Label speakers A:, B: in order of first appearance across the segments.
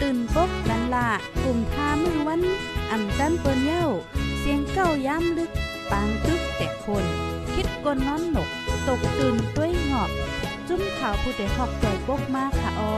A: ตื่นปกกันละกลุ่มท่ามือวันอ่ำจันเปิ้นเย้า เสียงเก้าย้ำลึก ปางตึกแต่คน คิดกนนอนหนก ตกตื่นด้วยหงอบ จุ้มข่าวผู้เดหอกใจปกมากค่ะออ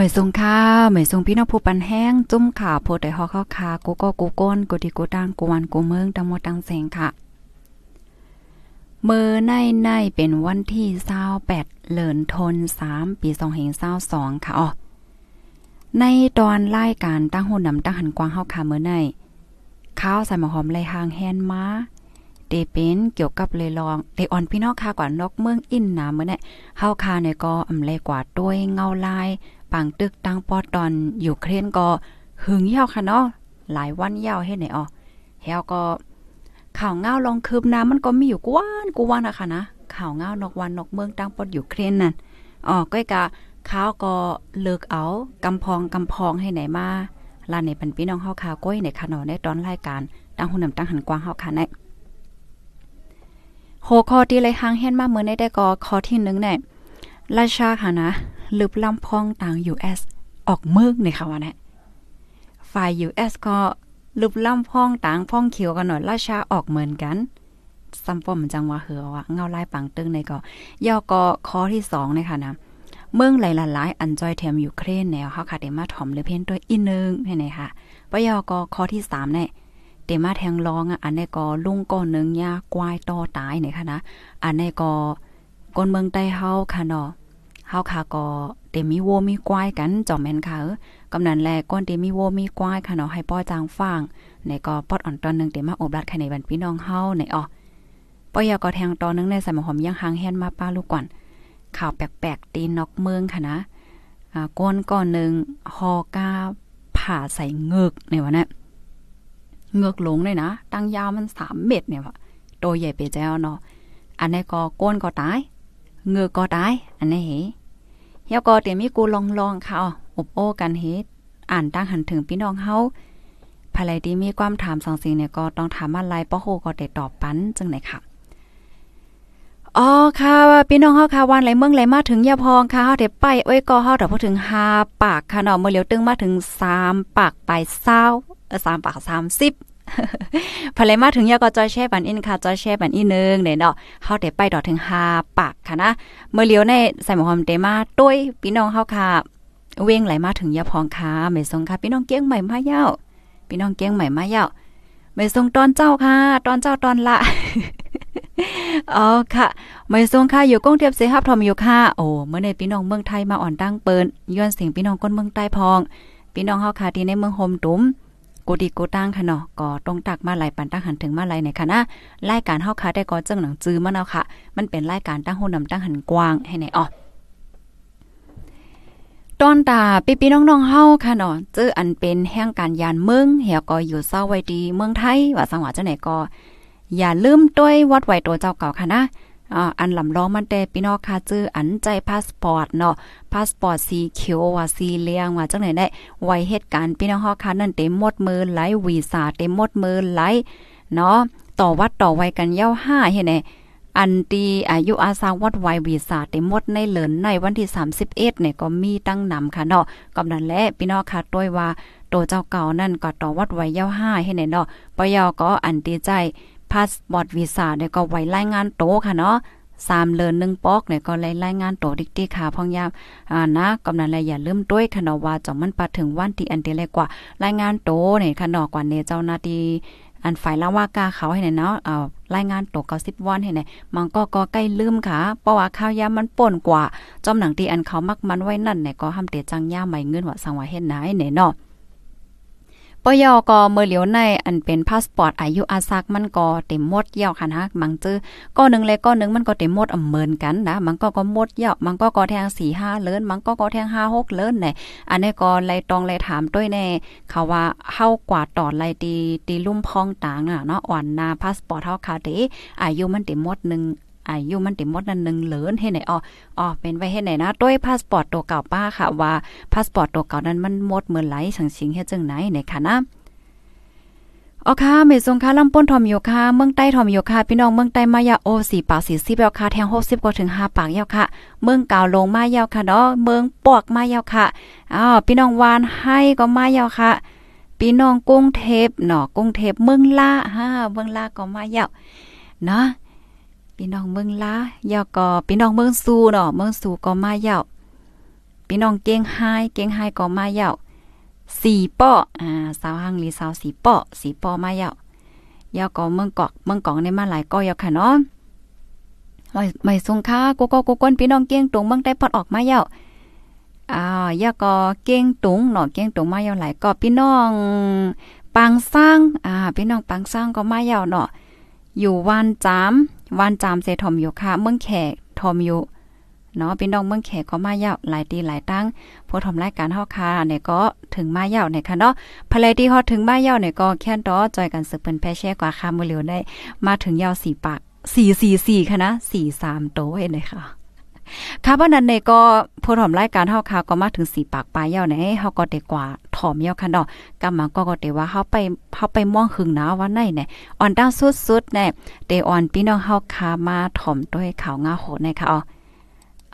B: หมยทรงค่าเหมยทรงพี่น้องผู้ปันแห้ง จุ่มข่าวโพดได้ฮอเข้าคากูก็กูก้นกูดีกูดังกูวันกูเมืองตังหมดตังแสงค่ะ เมื่อในในเป็นวันที่28เหลินทน3ปี2522ค่ะอ๋อในตอนรายการตั้งหุ่นนำตั้งหันกวางเฮาค่ะเมื่อในข้าวใส่หมอหอมไหลหางแฮนมาเตเป็นเกี่ยวกับเลยลองเตออนพี่น้องค่ะกว่านกเมืองอินนาเมื่อเนี่ยเฮาค่ะเนี่ยก็อำเลกว่าด้วยเงาลาย ปังตึกตั้งปอตอนอยู่เครนก็หึงยาวค่ะเนาะหลายวันยาวเฮ็ดไหนอ๋อเฮาก็ข่าวเงาลองคืบน้ำมันก็มีอยู่กวานกูว่านะคะนะข่าวเงานอกวันนอกเมืองตั้งปอดอยู่เครนนั่นอ๋อก้อยกะข้าวก็เลิกเอากำพองกำพองให้ไหนมาลานในปันพี่น้องเฮาคาก้อยในคานอในตอนรายการตั้งหุ่นนำตั้งหันกว้างเฮาค่ะในโหคอที่เลยหางเห็นมาเมื่อในได้ก็คอที่1เนี่ยราชาค่ะนะ ลึบลำพองต่าง US ออกเมืองในค่ะว่านะฝ่าย US ก็ลึบลำพองต่างพองเขียวกันหน่อยราชาออกเหมือนกันซัมปอมจังว่าเหือว่าเงาลายปังตึงในก็ย่อก็ข้อที่2นะคะนะเมืองหลายๆอันจอยแถมยูเครนแนวเฮาค่ะได้มาถอมหรือเพียนตัวอีนึงให้ไหนค่ะปยอก็ข้อที่3เนี่ยเตมาแทงรองอะอันนี้ก็ลุงก้อนนึงยากวายต่อตายเนี่ยค่ะนะอันนี้ก็คนเมืองใต้เฮาค่ะเนาะ เฮาค่ะก็เตมีโวมีกวายกันจอมแม่นค่ะกำนันแลก้อนเตมีโวมีกวายค่ะเนาะให้ป้อจางฟางในก็ปอดอ่อนตอนนึงเตมาอบรัดค่ะในบันพี่น้องเฮาในอ๋อป้อยาก็แทงตอนนึงในสมหอมยังหางแฮนมาป้าลูกก่อนข่าวแปลกๆตีนอกเมืองค่ะนะอ่าก้นก่อนนึงฮอกาผ่าใส่เงือกในวันนี้เงือกหลงเลยนะตั้งยาวมัน3เมตรเนี่ยว่ะโตใหญ่ไปแจ้วเนาะอันนี้ก็ก้นก็ตายเงือกก็ตายอันนี้เห เฮียก็เตมีกูลองลองค่ะอบโอ้กันเฮ็ดอ่านตั้งหันถึงพี่น้องเฮาภายไรที่มีความถามสองสิ่งเนี่ยก็ต้องถามอะไรป้อโฮก็ได้ตอบปันจังไหนค่ะอ๋อค่ะพี่น้องเฮาค่ะวันไหลเมืองไหลมาถึงยาพองค่ะเฮาได้ไปไว้ก็เฮาแต่พอถึง5ปากค่ะเนาะเมื่อเหลียวตึงมาถึง3ปากไปเศร้าเออ3ปาก30 พอไหลมาถึงยาก็จอยแช่ปันอินค่ะจอยแช่ปันอีนึงเนี่ยเนาะเฮาได้ไปดอถึง5ปากค่ะนะเมื่อเลียวในใส่หมอหอมเตมาต้วยพี่น้องเฮาค่ะ เว้งไหลมาถึงยาพองค่ะไม่ทรงค่ะพี่น้องเกี้ยงใหม่มาเย้าพี่น้องเกี้ยงใหม่มาเย้าไม่ทรงตอนเจ้าค่ะ ตอนเจ้าตอนละอ๋อค่ะไม่ทรงค่ะอยู่กงเทียบเสฮับทอมอยู่ค่ะ โอ้เมื่อในพี่น้องเมืองไทยมาอ่อนตั้งเปิ้นย้อนเสียงพี่น้องก้นเมืองใต้พอง พี่น้องเฮาค่ะที่ในเมืองโฮมตุ้ม กดีกูตั้งค่ะเนาะก็ตรงตักมาหลายปันตั้งหันถึงมาหลายในค่ะนะรายการเฮาค่ะได้ก็เจังหนังจื้อมาเอาค่ะ มันเป็นรายการตั้งโฮนำตั้งหันกว้างให้ไหนอ๋อตอนตาปีปีน้องๆเฮาค่ะเนาะเจออันเป็นแห่งการยานเมืองเหี่ยก็อยู่เศร้าไว้ดีเมืองไทยว่าสังหวะจังไหนก็อย่าลืมต้วยวัดไหวตัวเจ้าเก่าค่ะนะ อ่าอันลำล้องมันแต่พี่น้องค่ะจื้ออันใจพาสปอร์ตเนาะพาสปอร์ตสีเขียวว่าสีเหลืองว่าจังไหนได้ไว้เหตุการณ์พี่น้องฮาค่ะนั่นเต็มหมดมือไหลวีซ่าเต็มหมดมือไหลเนาะต่อวัดต่อไว้กันยาว5เฮ็ดไหนอันตีอายุอาสาวัดไววีซ่าเต็มหมดในเหลินในวันที่ 31เนี่ยก็มีตั้งนำค่ะเนาะกำนั้นและพี่น้องค่ะต้วยว่าโตเจ้าเก่านั่นก็ต่อวัดไว้ยาว5เฮ็ดไหนเนาะปยอก็อันตีใจ พาสปอร์ตวีซ่าเนี่ยก็ไว้รายงานโตค่ะเนาะสามเลินหนึ่งปอกเนี่ยก็เลยรายงานโตดิกติค่ะพองยามอ่านะกำนันเลยอย่าลืมด้วยค่ะเนาะว่าจอมมันปัดถึงวันที่อันเดเลกว่ารายงานโตเนี่ยค่ะเนาะกว่าเนี่ยเจ้าหน้าที่อันฝ่ายละว่ากาเขาให้เนาะเอารายงานโตเก้าสิบวันให้ไหนมันก็ก็ใกล้ลืมค่ะ เพราะว่าข้าวยามันป่นกว่า จอมหนังตีอันเขามักมันไว้นั่นเนี่ยก็ห้ามเตจังย่าใหม่เงินว่าสังวาเฮ็ดไหนเนี่ยเนาะ ยอก็เมื่อเหลียวในอันเป็นพาสปอร์ตอายุอาซักมันก็เต็มหมดเยี่ยวค่ะนะมังจื้อก็นึงเลยก็นึงมันก็เต็มหมดอำเมินกันนะมันก็ก็หมดเยี่ยวมันก็ก็แทง4 5เลินมันก็ก็แทง5 6เลินไหนอันนี้ก็ไลตองไลถามด้วยแน่เขาว่าเฮากว่าตอดไลตีตีลุ่มพองต่างน่ะเนาะอ่อนนาพาสปอร์ตเฮาค่ะเด้อายุมันเต็มหมดหนึ่ง อายุมันติมดนั้นนึงเหลินให้ไหนอ๋ออ๋อเป็นไว้ให้ไหนนะด้วยพาสปอร์ตตัวเก่าป้าค่ะว่าพาสปอร์ตตัวเก่านั้นมันหมดเมื่อไหร่สังสิงเฮ็ดจังไหนในค่ะนะอ๋อค่ะเมสงค่ะลำป้นทอมโยค่ะเมืองใต้ทอมโยค่ะพี่น้องเมืองใต้มายาโอสี่ปากสี่สิบยาวค่ะแทงหกสิบก็ถึงห้าปากยาวค่ะ เมืองเก่าลงมายาวค่ะเนาะเมืองปอกมายาวค่ะอ้าวพี่น้องวานให้ก็มายาวค่ะพี่น้องกรุงเทพเนาะกรุงเทพเมืองลาฮ่าเมืองลาก็มายาวเนาะ พี่น้องเมืองลายาวก็พี่น้องเมืองสูเนาะเมืองสูก็มายาวพี่น้องเก่งไฮเก่งไฮก็มายาวสี่ป้ออ่าสาวหังลีสาวสีป้อสีป้อมายาวยาวก็เมืองกอกเมืองกองในมาหลายก็ยาวค่ะเนาะไม่ไม่สงค่ากูก็กูก้นพี่น้องเก่งตรงเมืองได้ปอดออกมาเยาอ่ายาก็เก่งตุงเนาะเก่งตุงมาเยาหลายก็พี่น้องปางสร้างอ่าพี่น้องปางสร้างก็มาเยาเนาะอยู่วันจาม วันจามเซทอมอยู่ค่ะ เมืองแขกทอมอยู่เนาะพี่น้องเมืองแขกก็มาเย่าหลายตีหลายตั้งพอทำรายการเฮาค่ะเนี่ยก็ถึงมายาเนี่ยค่ะเนาะภายที่ฮอถึงมาเย่าเนี่ยก็แค่นดอจอยกันสึกเป็นแพแช่กว่าค่ะมื้อเหลียวได้ มาถึงเย่าสี่ปากสี่สี่ค่ะนะ43โตเห็นไหมค่ะ ค่ะเพราะนั้นเน่ก็พอถอมรายการเฮาค่ะก็มาถึงสี่ปากปลายยาวเนี่ยเฮาก็ได้กว่าถอมเยาวค่ะเนาะกำมาก็ก็ได้ว่าเฮาไปเฮาไปมองหึงนาว่าไหนเนี่ยอ่อนดาวสุดๆเนี่ยเดอ่อนพี่น้องเฮาค่ะมาถอมด้วยข่าวงาโหดเนี่ยค่ะอ๋อ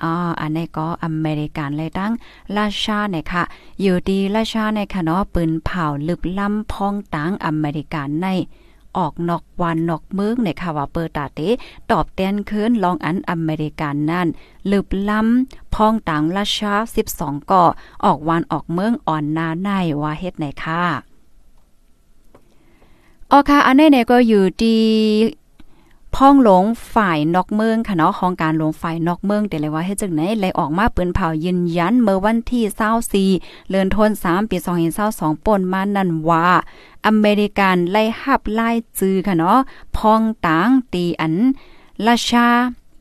B: อ๋ออันนี้ก็อเมริกันเลยตั้งราชาเนี่ยค่ะ อยู่ดีราชาเนี่ยค่ะเนาะปืนเผาลึกล้ำพองตังอเมริกันใน ออกนอกวันนอกเมืองในค่ะว่าเปิดตาเตตอบแตนคืนลองอันอเมริกันนั่นลืบล้ำพองตังราชา 12ก่อออกวันออกเมืองอ่อนนาในว่าเฮ็ดไหนค่ะออค่ะอันนี้เนี่ยก็อยู่ดี พ้องหลงฝ่ายนอกเมืองค่ะเนาะของการหลงฝ่ายนอกเมืองแต่เลยว่าเฮ็ดจังไหนเลยออกมาปืนเผายืนยันเมื่อวันที่24เดือนธันวาคมปี2022ป่นมานั่นว่าอเมริกันไล่หับไล่จือค่ะเนาะพ้องต่างตีอันราชา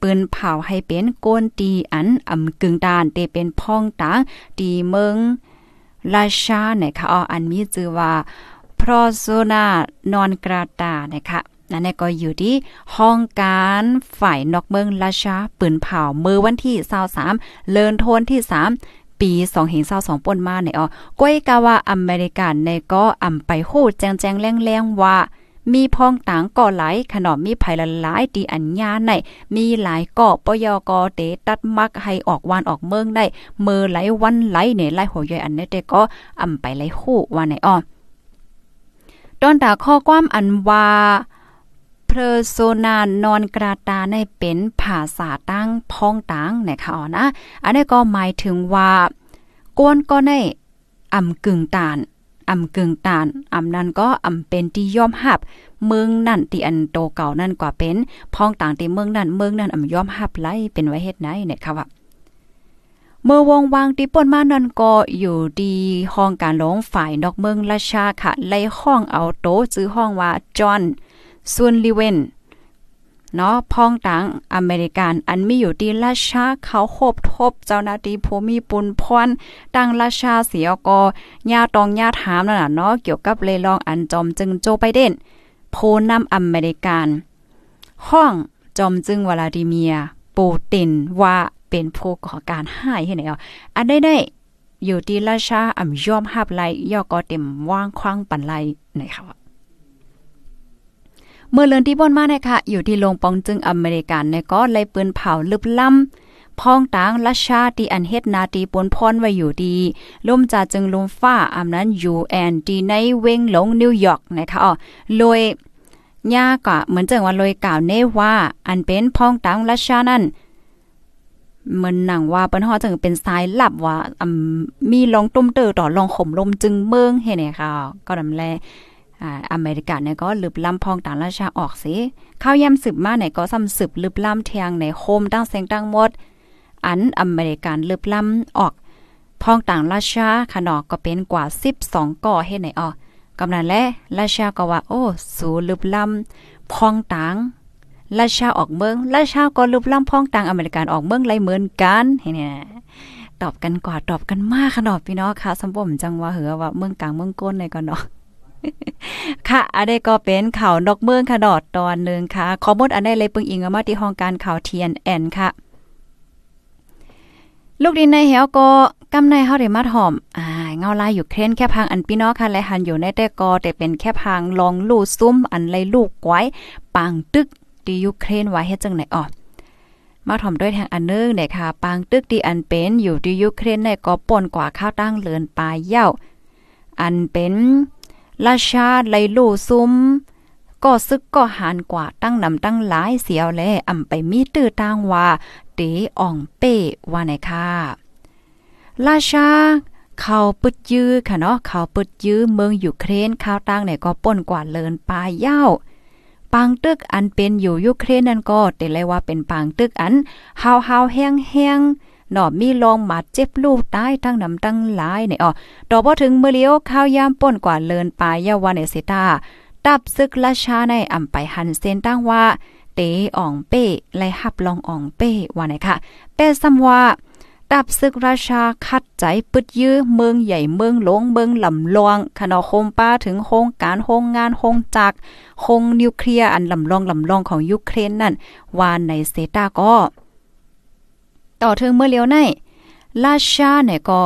B: ปืนเผาให้เป็นโกนตีอันอำกึ่งดานเตเป็นพ้องต่างตีเมืองราชาเนี่ยค่ะอ๋ออันมีชื่อว่า p r o s o n a non grata นะคะ นั่นก็อยู่ที่ห้องการฝ่ายนอกเมืองราชาปืนเผาเมื่อวันที่23เลินโทนที่ 3ปี2เห็น22ป่นมาเนอ๋อก้อยกาว่าอเมริกันในก็อำไปโหดแจงแจงแรงๆว่า มีพองต่างก่อหลายขนมมีภัยละหลายตีอัญญาในมีหลายเกาะปยกอเตตัดมักให้ออกวานออกเมืองได้เมื่อไหลวันไหลเนี่ยไล่หัวย่อยอันนี้แต่ก็อำไปไหลคู่ว่าไหนอ๋อตอนตาข้อความอันว่า เพอโซนานอนกราตาในเป็นภาษาตั้งพ้องตังนะคะอ๋อนะ อันนี้ก็หมายถึงว่าก้นก็ในอ่ำกึ่งตานอ่ำกึ่งตานอ่ำนั้นก็อ่ำเป็นที่ยอมหับ เมืองนั่นที่อันโตเก่านั่นกว่าเป็นพ้องต่างที่เมืองนั่นเมืองนั่นอ่ำยอมหับไล่เป็นไว้เฮ็ดไหนเนี่ยค่ะว่าเมื่อวงวางที่ป่นมานั่นก็อยู่ดีห้องการหลงฝ่ายนอกเมืองราชาค่ะไล่ห้องเอาโตซื้อห้องว่าจอน ซุนลิเวนเนาะพ้องต่างอเมริกัน อันมีอยู่ที่ราชาเขาโคบทบ เจ้าหน้าที่ผู้มีปุนพรตั้งราชาเสียก็ญาตองญาถามนั่นน่ะเนาะเกี่ยวกับเลยลองอันจอมจึงโจไปเด่นโพนำอเมริกันห้องจอมจึงวลาดิเมีย ปูตินว่าเป็นผู้ก่อการให้ให้ไหนอะอันได้ได้อยู่ที่ราชาอ่ำยอมหับไลย่อก็เต็มว่างคว้างปันไลไหนค่ะ เมื่อเลือนที่บนมาเนี่ยค่ะอยู่ที่โรงปองจึงอเมริกันเนี่ยก็เลยปืนเผาลึบล้ำพ้องต่างรัชชาตีอันเฮ็ดนาตีปนพรไว้อยู่ดีล่มจาจึงลมฟ้าอำนั้นยูแอนดีในเวงหลงนิวยอร์กนะคะอ๋อโดยย่าก็เหมือนจังว่าลอยกล่าวเนว่า อันเป็นพ้องต่างรัชชานั้นเหมือนหนังว่าเปิ้นฮอจังเป็นสายลับว่ามีลองตุ้มเตอต่อลองข่มลมจึงเมืองเฮ็ดไหค่ะก็นำแล อเมริกาเนี่ยก็ลึบล้ำพองต่างราชาออกสิข้าวยำสืบมาไหนก็ซ้ำสืบลึบล้ำเทียงในโคมตั้งเสียงตั้งหมด อันอเมริกันลึบล้ำออกพองต่างราชาขนอกก็เป็นกว่า 12 ก่อเฮ็ดไหนออกกำนันแลราชาก็ว่าโอ้ สูลึบลำพองต่างราชาออกเมืองราชาก็ลึบลำพองต่างอเมริกันออกเมืองไรเหมือนกันเห็นเนี่ยตอบกันกว่าตอบกันมากขนาดพี่น้องค่ะสมบ่มจังว่าเหือว่าเมืองกลางเมืองก้นในก่อนเนาะ ค่ะอันนี้ก็เป็นข่าวนกเมืองค่ะดอดตอนหนึ่งค่ะ ขอมดอันได้เลยปึงอิงมาที่ห้องการข่าวเทียนแอนค่ะ ลูกดินในเหวก็กำในเฮาได้มาถ่อม อ่า เงาลายอยู่เครนแค่พังอันพี่น้องค่ะและหันอยู่ในแต่กอแต่เป็นแค่พังลองลู่ซุ้มอันไรลูกไว้ปางตึกที่ยูเครนไว้เฮ็ดจังไหนออมาถ่อมด้วยทางอันนึงเนี่ยค่ะ ปางตึกที่อันเป็นอยู่ที่ยูเครนในก็ป่นกว่าข้าวตั้งเลือนปลายเย้า อันเป็น ราชาไลลูซุมก็ซึกก็หานกว่าตั้งนำตั้งหลายเสียวแลอำไปมีตื้อตางว่าเตอ่องเป้ว่าไหนค่ะราชาเขาปึดยื้อค่ะเนาะเขาปึดยื้อเมืองยูเครนข้าวตั้งไหนก็ป่นกว่าเลินปลายเย้าปางตึกอันเป็นอยู่ยูเครนนั่นก็แต่เลยว่าเป็นปางตึกอันฮาวฮาวแห้งแห้ง หนอมีลองมาเจ็บลูกตายทั้งนำตั้งหลายเนี่ยอ๋อดอกบ่ถึงมือเลี้ยวข้าวยามป่นกว่าเลินปลายยาวานเสตาตับซึกราชาในอำไปหันเส้นตั้งว่า เตอ่องเป้ไล่หับลองอ่องเป้ว่าไหนค่ะเป้ซ้ำว่าตับซึกราชาคัดใจปึดยื้อเมืองใหญ่เมืองหลวงเมืองลำลวงขนอโคมป้าถึงโครงการโครงงานโครงจักโครงนิวเคลียร์อันลำลองลำลองของยูเครนนั่นว่าในเซตาก็ ต่อถึงเมื่อเลี้ยวในราชาเนี่ยก็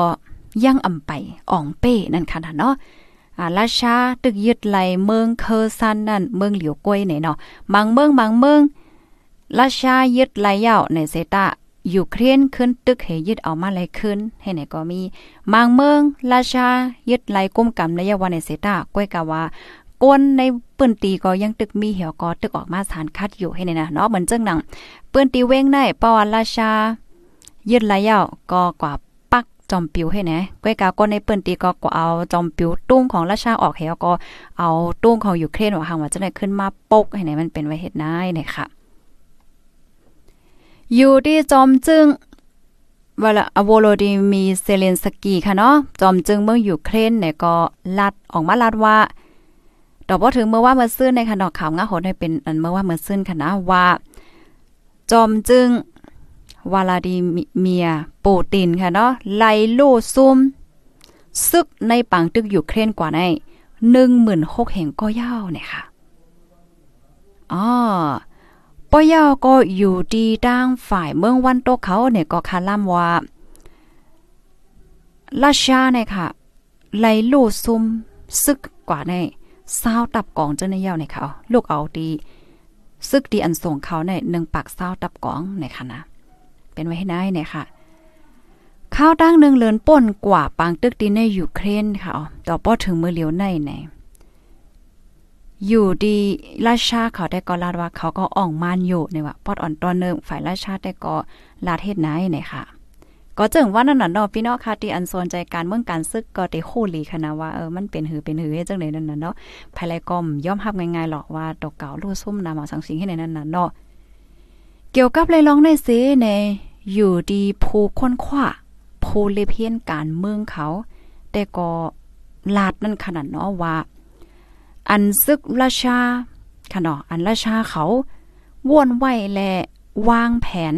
B: ยังอำไปอ่องเป้นั่นค่ะเนาะอ่าราชาตึกยึดไหลเมืองเคอซันนั่นเมืองเหลียวกล้วยเนี่ยเนาะบางเมืองบางเมืองราชายึดไหลยาวในเซตายูเครนขึ้นตึกให้ยึดเอามาเลขึ้นให้ไหนก็มีบางเมืองราชายึดไหลกุมกรรมในยวันในเซตากล้วยกะว่าก้นในปืนตีก็ยังตึกมีเหี่ยวก็ตึกออกมาสารคัดอยู่ให้เนี่ยนะเนาะเหมือนเจังหนังปืนตีเว้งในปอราชา ยึดไหลยาวก็กว่าปักจอมปิวให้นะก้วยกาก็ในเปืนตีก็กว่าเอาจอมปิวตุ้งของราชาออกเหี่ยวก็เอาตุ้งของยูเครนว่าหางว่าจะได้ขึ้นมาปกให้ไหนมันเป็นไว้เฮ็ดนายเนี่ยค่ะ อยู่ที่จอมจึงวลาอโวโลดิมีเซเลนสกีค่ะเนาะจอมจึงเมืองยูเครนเนี่ยก็ลัดออกมาลัดว่าดอกบ่ถึงเมื่อว่าเมื่อซื่นในค่ะดอกข่าวงาโหดให้เป็นอันเมื่อว่าเมื่อซื่นค่ะนะว่า จอมจึง วลาดิเมียโปตินค่ะเนาะไลโลซุมซึกในปังตึกอยู่เครนกว่าใน16,000แห่งก็ยาวเนี่ยค่ะอ๋อปอยาก็อยู่ดีด้างฝ่ายเมืองวันโตเขาเนี่ยก็คาล่ำว่าราชาเนี่ยค่ะ ไลโลซุมซึกกว่าในเศร้าตับกองเจ้าในยาวในเขาลูกเอาดีซึกดีอันส่งเขาในหนึ่งปากเศร้าตับกองในค่ะนะ เป็นไว้ให้ได้เนี่ยค่ะข้าวตั้งหนึ่งเลือนป่นกว่าปางตึกดีในยูเครนค่ะต่อป้อถึงมือเหลียวในไหนอยู่ดีราชาเขาได้ก็ลาดว่าเขาก็อ่องมานอยู่ในว่าปอดอ่อนตอนนึงฝ่ายราชาได้ก็ลาเทศไหนเนี่ยค่ะ ก็จึงว่านั่นน่ะเนาะพี่น้องค่ะที่อันสนใจการเมืองการซึกก็ได้โคลีคณะว่าเออมันเป็นหือเป็นหือจังได๋นั่นน่ะเนาะภายไลกอมย่อมรับง่ายๆหรอกว่าดอกเก่าลู่ซุ่มนำมาสังสิงให้ในนั้นน่ะเนาะเกี่ยวกับเลยลองในเสใน อยู่ดีผู้ค้นคว้าผู้เลเพียนการเมืองเขา แต่ก็ลาดนั่นขนาดเนาะว่า อันซึกราชาค่ะเนาะอันราชาเขาว่นไหวและวางแผน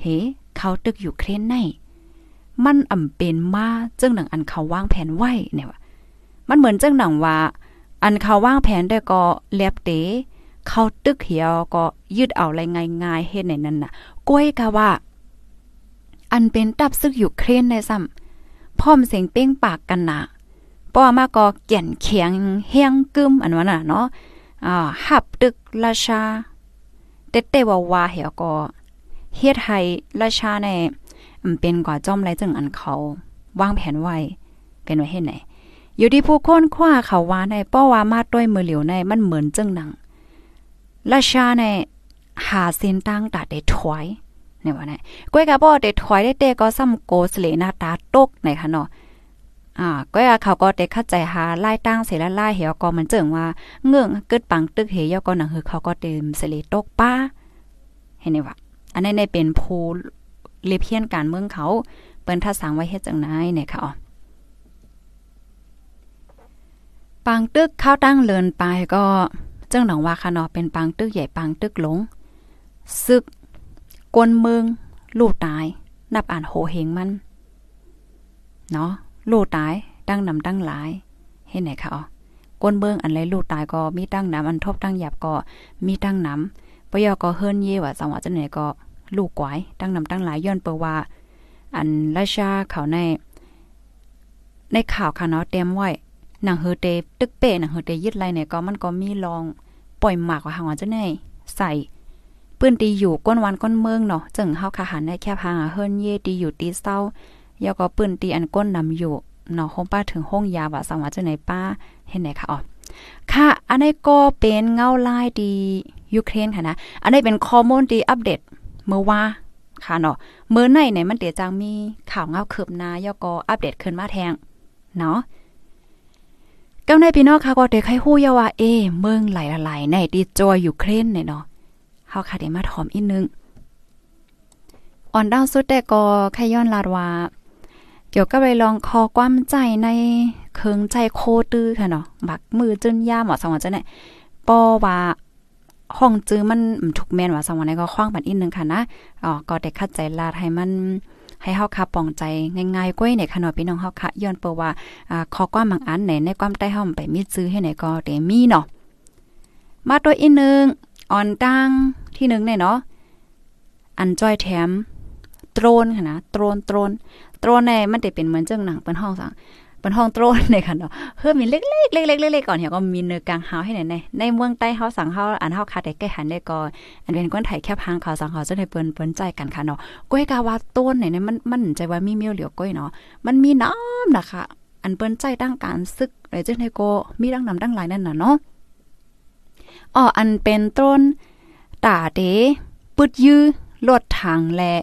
B: เฮเขาตึกอยู่เครนในมันอ่ำเป็นมาจึงหนังอันเขาวางแผนไว้เนี่ยว่ามันเหมือนจังหนังว่า อันเขาวางแผนได้ก็แลบเตเขาตึกเหี่ยวก็ยืดเอาอะไรง่ายๆเฮ็ดในนั้นน่ะก้อยกะว่า อันเป็นตับซึกอยู่เครนในซ้ำพร้อมเสียงเป้งปากกันนะป้อมาก็เกี่ยนเขียงเฮียงกึมอันว่าน่ะเนาะอ่าหับตึกราชาเตเตว่าวาเหี่ยวก็เฮ็ดให้ราชาในเป็นกว่าจอมไรจึงอันเขา วางแผนไว้เป็นไว้เฮ็ดไหนอยู่ที่ผู้คนคว้าเขาว่าในป้อว่ามาด้วยมือเหลียวในมันเหมือนจึงหนังราชาในหาเส้นตั้งตาได้ถอย เนี่ยว่าไหนก้อยกะบ่ได้ถอยได้เตก็ซ้ำโกสเลหน้าตาตกในค่ะเนาะอ่าก็เขาก็ได้เข้าใจหาไล่ตั้งเสร็จแล้วไล่เหี่ยวก็มันเจิงว่าเงื่องกึดปังตึกเหี่ยวก็หนังคือเขาก็เต็มเสลีตกป้า เห็นไหมวะอันนี้ในเป็นภูเลเพียนการเมืองเขาเปิ้นท่าสังไว้เฮ็ดจังได๋เนี่ยค่ะปางตึกเข้าตั้งเลินไปก็เจ้าหนองว่าค่ะเนาะเป็นปางตึกใหญ่ปางตึกหลงซึก กวนเมืองลูกตาย นับอ่านโหเฮงมัน เนาะลูกตายตั้งนำตั้งหลายเห็นไหนคะอ๋อก้นเบิงอันไรลูกตายก็มีตั้งน้ำอันทบตั้งหยับก็มีตั้งน้ำปยอก็เฮิรนเย่ว่าสังหวะจังไหนก็ลูกกวายตั้งนำตั้งหลายย้อนเปว่า อันราชาเขาใน ในข่าวค่ะเนาะเต็มไว้หนังเฮเตตึกเป้หนังเฮเตยึดไรเนี่ยก็มันก็มีลอง ปล่อยหมากว่าหางว่าจังไหนใส่ ปื้นตีอยู่ก้นวันก้นเมืองเนาะจึงเฮาคาหันได้แค่พางเฮิรนเย่ตีอยู่ตีเศร้ายอก็ปื้นตีอันก้นนำอยู่เนาะห้องป้าถึงห้องยาว่าสังว่าจังไหนป้าเห็นไหนคะอ๋อค่ะ อันนี้ก็เป็นเงาลายดียูเครนค่ะนะ อันนี้เป็นข้อมูลดีอัปเดตเมื่อว่าค่ะเนาะเมื่อในไหนมันเดี๋ยวจังมีข่าวเงาคืบหน้ายอก็อัปเดตขึ้นมาแทงเนาะกำในพี่น้องค่ะก็เด็กให้ฮู้ยาว่าเอเมืองหลายๆในดีจอยยูเครนเนี่ยเนาะ เฮาค่ะได้มาถอมอีกนึงอ่อนดาวสุดแต่ก็แค่ย้อนลาดว่าเกี่ยวกับไปลองคอความใจในเคิงใจโคตื้อค่ะเนาะบักมือจนย่าหมอสังวันจะเนี่ยปอว่าห้องจื้อมันถูกแม่นว่าสังวันนี้ก็คว้างปันอีกนึงค่ะนะอ๋อก็ได้คัดใจลาดให้มันให้เฮาคาปองใจง่ายๆก้อยเนี่ยค่ะเนาะพี่น้องเฮาค่ะย้อนเปว่าอ่าขอความบางอันไหนในความใต้เฮาไปมีซื้อให้ไหนก็เตมีเนาะมาตัวอีกนึง อ่อนตั้งที่หนึ่งเนี่ยเนาะอันจ้อยแถมโตรนค่ะนะโตรนโตรนโตรนในมันจะเป็นเหมือนเจ้าหนังเป็นห้องสังเป็นห้องโตรนในค่ะเนาะเพิ่มมีเล็กๆเล็กๆเล็กๆก่อนเหี่ยก็มีเนื้อกลางเฮาให้ไหนในในเมืองใต้เฮาสังเฮาอันเฮาคาได้ใกล้หันได้ก่อนอันเป็นก้นไถแคบหางเขาสังเขาจะได้เปิ้นเปิ้นใจกันค่ะเนาะก้อยกาวาต้นไหนเนี่ยมันมันใจว่ามีเมียวเหลียวก้อยเนาะมันมีน้ำนะคะ อันเปิ้นใจตั้งการซึกอะไรจังได๋ก็มีดังนำดังหลายนั่นน่ะเนาะ อ๋ออันเป็นต้นตาเดปึดยื้อลดทางและ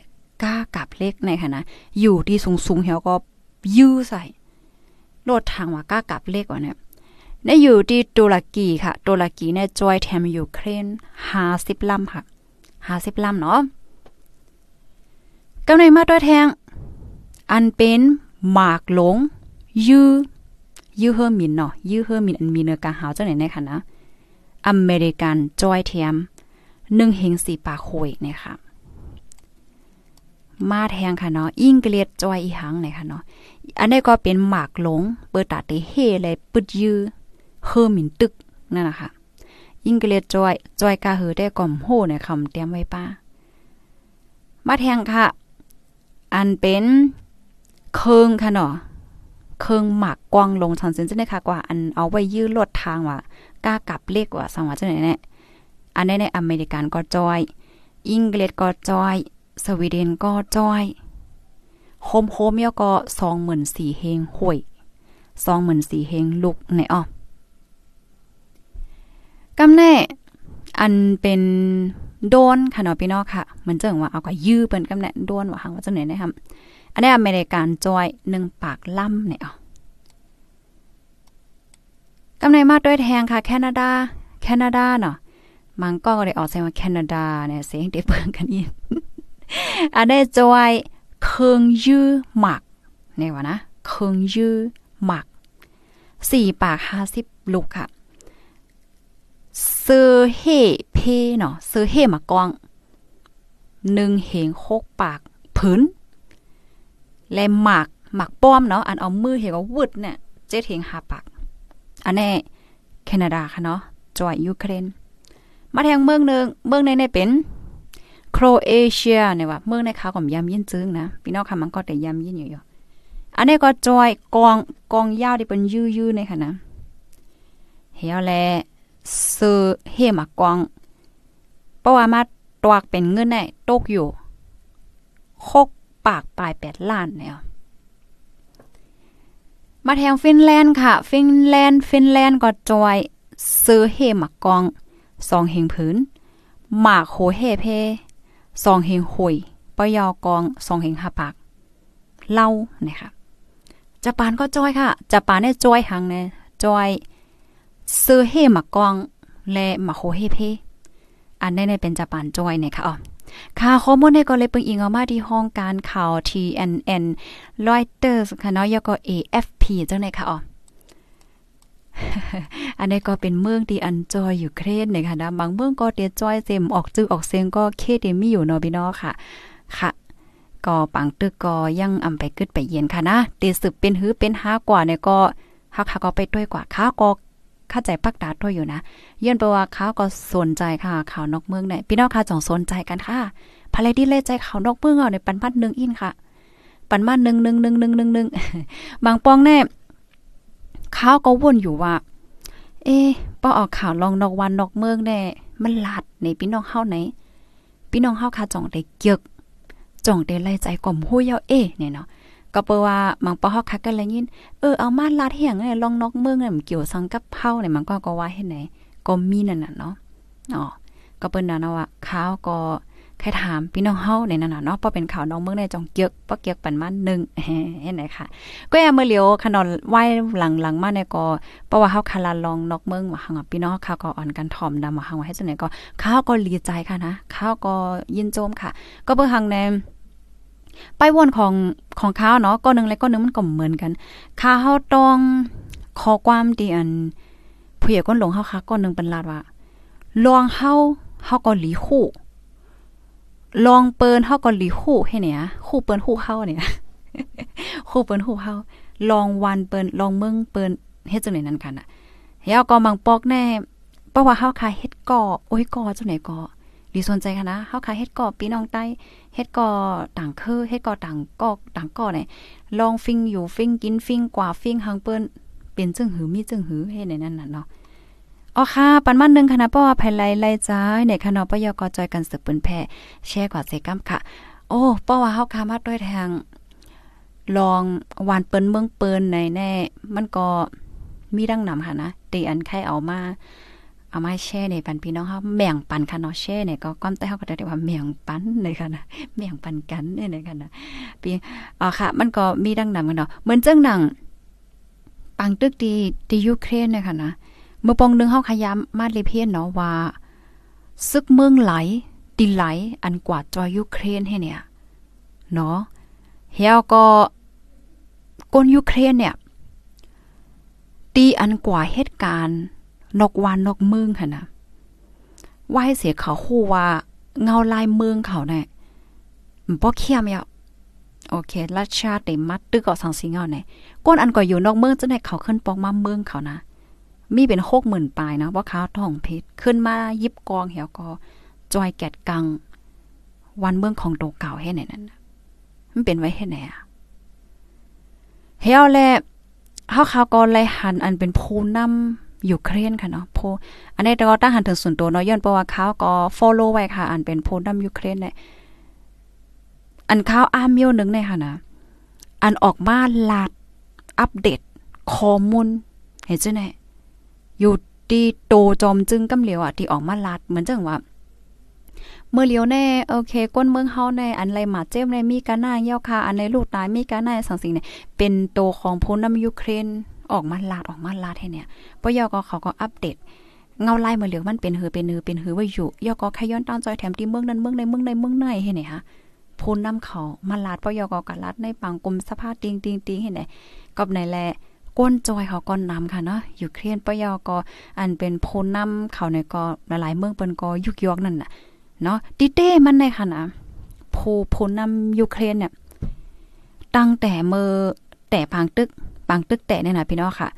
B: ก้ากับเล็กในค่ะนะอยู่ที่สูงๆเหี่ยวก็ยื้อใส่ลดทางว่าก้ากับเล็กว่าเนี่ยในอยู่ที่ตุรกีค่ะตุรกีเนี่ยจอยแถมยูเครน50ลำค่ะ50ลำเนาะกำในมาด้วยแทง อันเป็นหมากหลง ยื้อยื้อเฮอร์มินเนาะยื้อเฮอร์มินอันมีเนื้อกาหาวจังไหนในค่ะนะ อเมริกันจอยแถม1เฮง4ปากโคยเนี่ยค่ะ มาแทงค่ะเนาะอิงเกลียดจอยอีหังเนี่ยค่ะเนาะอันนี้ก็เป็นหมากหลง เปิดตาเตเฮเลยปึดยื้อเฮอหมินตึกนั่นนะคะอิงเกลียดจอยจอยกาเฮอได้ก่อมโหในคำเตรียมไว้ป้า มาแทงค่ะ อันเป็นเคิงค่ะเนาะเคิงหมากกวางลงชันเซนจะได้ค่ะกว่า อันเอาไว้ยื้อลดทางว่า กล้ากับเลขว่าสังวาจังไหนเนี่ยอันนี้ในอเมริกันก็จอยอังกฤษก็จอย สวีเดนก็จอยโฮมโฮมเยก็สองหมื่นสี่เฮงห่วยสองหมื่นสี่เฮงลุกในอ้อกำแน่อันเป็นโดนค่ะเนาะพี่น้องค่ะเหมือนเจังว่าเอาก็ยื้อเปิ้นกำแน่โดนว่าหังว่าจังไหนนะครับอันนี้อเมริกันจอยหนึ่งปากล่ำเนี่ยอ๋อ กำในมาด้วยแทงค่ะ แคนาดา แคนาดาเนาะมังก็ได้ออกเสียงว่าแคนาดาเนี่ยเสียงเดเปิงกันอีกอันนี้จอยเคิงยื้อหมักเนี่ยวะนะเคิงยื้อหมักสี่ปากห้าสิบลูกค่ะเซอเฮเพเนาะเซอเฮหมักองหนึ่งเหงโคกปากผืนและหมักหมักป้อมเนาะอันเอามือเหงก็วึดเนี่ยเจ็ดเหงหาปาก อันนี้แคนาดาค่ะเนาะจอยยูเครน มาแทงเมืองหนึ่งเมืองในในเป็นโครเอเชียเนี่ยว่าเมืองในขาวก็ยำยินจึงนะพี่น้องค่ะมันก็แต่ยำยินอยู่อยู่อันนี้ก็จอยกองกองยาวที่เป็นยื้อๆในค่ะนะเฮียแลซื้อเฮมากองเพราะว่ามาตวกเป็นเงินได้ตกอยู่คกปากปลายแปดล้านเนี่ย มาแทงฟินแลนด์ค่ะ ฟินแลนด์ ฟินแลนด์ก็จอย ซื้อเฮมากกองสองเฮงพื้นหมากโหเฮเพสองเฮงหุยปยอกองสองเฮงหาปากเล่านะคะจะปานก็จอยค่ะจะปานเนี่ยจอยหังเนี่ยจอย ซื้อเฮมากกองและมาโคเฮเพอันนี้เนี่ยเป็นจะปานจอยเนี่ยค่ะอ๋อ ค่ะข้อมูลในก็เลยเปิงอิงออกมาที่ห้องการข่าว TNN Reuters ค่ะเนาะแล้วก็ AFP จังได๋ค่ะอ๋ออันนี้ก็เป็นเมืองที่อันจอยอยู่เครนนะคะนะบางเมืองก็เตจอยเซมออกจื้อออกเสียงก็เคเดมีอยู่เนาะพี่น้องค่ะ ค่ะก็ปังตึกก็ยังอำไปกึดไปเย็นค่ะนะเตสืบเป็นหื้อเป็นห้ากว่าเนี่ยก็ฮักก็ไปด้วยกว่าข้าก็ เข้าใจปักดาด้วยอยู่นะเยื่นไปว่าเขาก็สนใจค่ะข่าวนอกเมืองเนี่ยพี่น้องค่ะจ่องสนใจกันค่ะภายดีเลยใจข่าวนอกเมืองเอาในปันพัดหนึ่งอินค่ะ ปันมาหนึ่งหนึ่งหนึ่งหนึ่งหนึ่งหนึ่งบางปองแน่เขาก็วนอยู่ว่า เอ๊ป้อออกข่าวลองนอกวันนอกเมืองแน่มันลาดในพี่น้องเฮาไหนพี่น้องเฮาค่ะจ่องได้เกียกจ่องได้ไล่ใจกล่อมหู้ยเอ๊เนี่ยเนาะ ก็เปว่ามังปอฮอกคักกันเลยยินเออเอามาลาดเฮียงเนี่ยลองนอกเมืองเนี่ยมันเกี่ยวสังกับเผาเนี่ยมันก็ก็ว่าเฮ็ดไหนก็มีนั่นน่ะเนาะอ๋อก็เปิ้นน่ะเนาะว่าข้าวก็ใครถามพี่น้องเฮาในนั่นน่ะเนาะพอเป็นข่าวน้อกเมืองในจองเกียกปอเกียกปันมา1เห็นไหนค่ะ ก็แอเมื่อเลียวขนอนไหว้หลังๆมาเนี่ยก็เพราะว่าเฮาคาลาลองนอกเมืองว่าหังพี่น้องค่ะก็อ่อนกันถ่อมดำว่าหังว่าให้จังไหนก็ข้าวก็ดีใจค่ะนะข้าวก็ยินโจมค่ะ ก็เบิ่งหังใน ไปวนของของข้าวเนาะก็นึงและก็นึงมันก็เหมือนกันข้าเฮาต้องขอความดีอันผู้ใหญ่ก้นหลงเฮาค่ะก็นึงเป็นลาดว่าลองเฮาเฮาก็หลีคู่ลองเปิ้นเฮาก็หลีคู่ให้เนี่ยคู่เปิ้นคู่เฮาเนี่ยคู่เปิ้นคู่เฮาลองวันเปิ้นลองเมืองเปิ้นเฮ็ดจังได๋นั้นกันน่ะเฮาก็มังปอกแน่เพราะว่าเฮาคาเฮ็ดก่อโอ้ยก่อจังไหนก่อดีสนใจค่ะนะเฮาขาเฮ็ดก่อพี่น้องใต้ เฮ็ดก่อต่างคือเฮ็ดก่อต่างกอกต่างก่อเนี่ยลองฟิงอยู่ฟิงกินฟิงกว่าฟิงหังเปิ้นเป็นจึงหือมีจึงหือเฮ็ดในนั้นน่ะเนาะอ๋อค่ะ ปันมันนึงค่ะนะเพราะว่าภายไลไลจ้าในคณะปยกจอยกันสืบปืนแพ่แชร์กว่าเซกัมค่ะ โอ้เพราะว่าเฮาคามาด้วยทางลองวานเปิ้นเมืองเปิ้นในแน่ มันก็มีดังนำค่ะนะตีอันใครเอามา เอามาแช่ในปันพี่น้องเฮาแม่งปันค่ะเนาะแช่เนี่ยก็ก้อมแต่เฮาก็ได้ว่าแม่งปันเลยค่ะนะแม่งปันกันเนี่ยค่ะนะพี่อ๋อค่ะ มันก็มีดังนำกันเนาะเหมือนจังหนังปังตึกดีที่ยูเครนเนี่ยค่ะนะเมื่อปองนึงเฮาขยามมาเลเพียนเนาะว่าซึกเมืองไหลดิไหลอันกว่าจอยยูเครนให้เนี่ยเนาะเฮาก็กนยูเครนเนี่ยตีอันกว่าเหตุการณ์ นกวานนกเมืองค่ะนะว่าให้เสียเขาคู่ว่า เงาลายเมืองเขาเนี่ยมันบ่เคียมยาโอเครัชชาติมัดตึกก็สังสิงเอาเนี่ยก้นอันก็อยู่นอกเมืองจะได้เขาขึ้นปองมาเมืองเขานะ มีเป็นหกหมื่นปลายนะว่าเขาท้องเพชรขึ้นมายิบกองเหี่ยวก็จอยแกดกัง วันเมืองของโตเก่าให้ไหนนั่นมันเป็นไว้ให้ไหนอะเฮียวแลเฮาเขาก็ไลหันอันเป็นผู้นำ ยูเครนค่ะเนาะโพอันนี้ก็ตั้งหันถึงส่วนตัวเนาะย้อนเพราะว่าเขาก็ follow ไว้ค่ะ อันเป็นผู้นำยูเครนเนี่ยอันเขาอามโยนึงเนี่ยค่ะนะอันออกมาลาดอัปเดตข้อมูลเห็นจังได๋อยู่ที่โตจอมจึงกำเหลียวอะที่ออกมาลาดเหมือนจังว่าเมื่อเลียวแน่โอเคก้นเมืองเฮาแน่อันไรหมาเจ้มในมีกาหน้าเยี่ยวคาอันในลูกตายมีกาหน้าสังสิ่งเนี่ยเป็นโตของผู้นำยูเครน ออกมาลาดออกมาลาดให้เนี่ยปยอก็เขาก็อัปเดตเงาไล่มาเหลือมันเป็นหือเป็นหือเป็นหือไว้อยู่ยอก็ขย้อนตอนจอยแถมที่เมืองนั้นเมืองในเมืองในเมืองในให้เนี่ยฮะพูนนำเขามาลาดปยอก็กะลาดในปังกลมสภาพติงติงติงให้ไหนกับไหนแลก้นจอยเขาก้อนนำค่ะเนาะอยู่เครียนปยอก็อันเป็นโพนนำเขาในก็หลายๆเมืองเปิ้นก็ยุกยอกนั่นน่ะเนาะดิเต้มันในค่ะนะโพโพนำยูเครนเนี่ยตั้งแต่เมื่อแต่พังตึก ปังตึกแต่เนี่ยนะพี่น้องค่ะ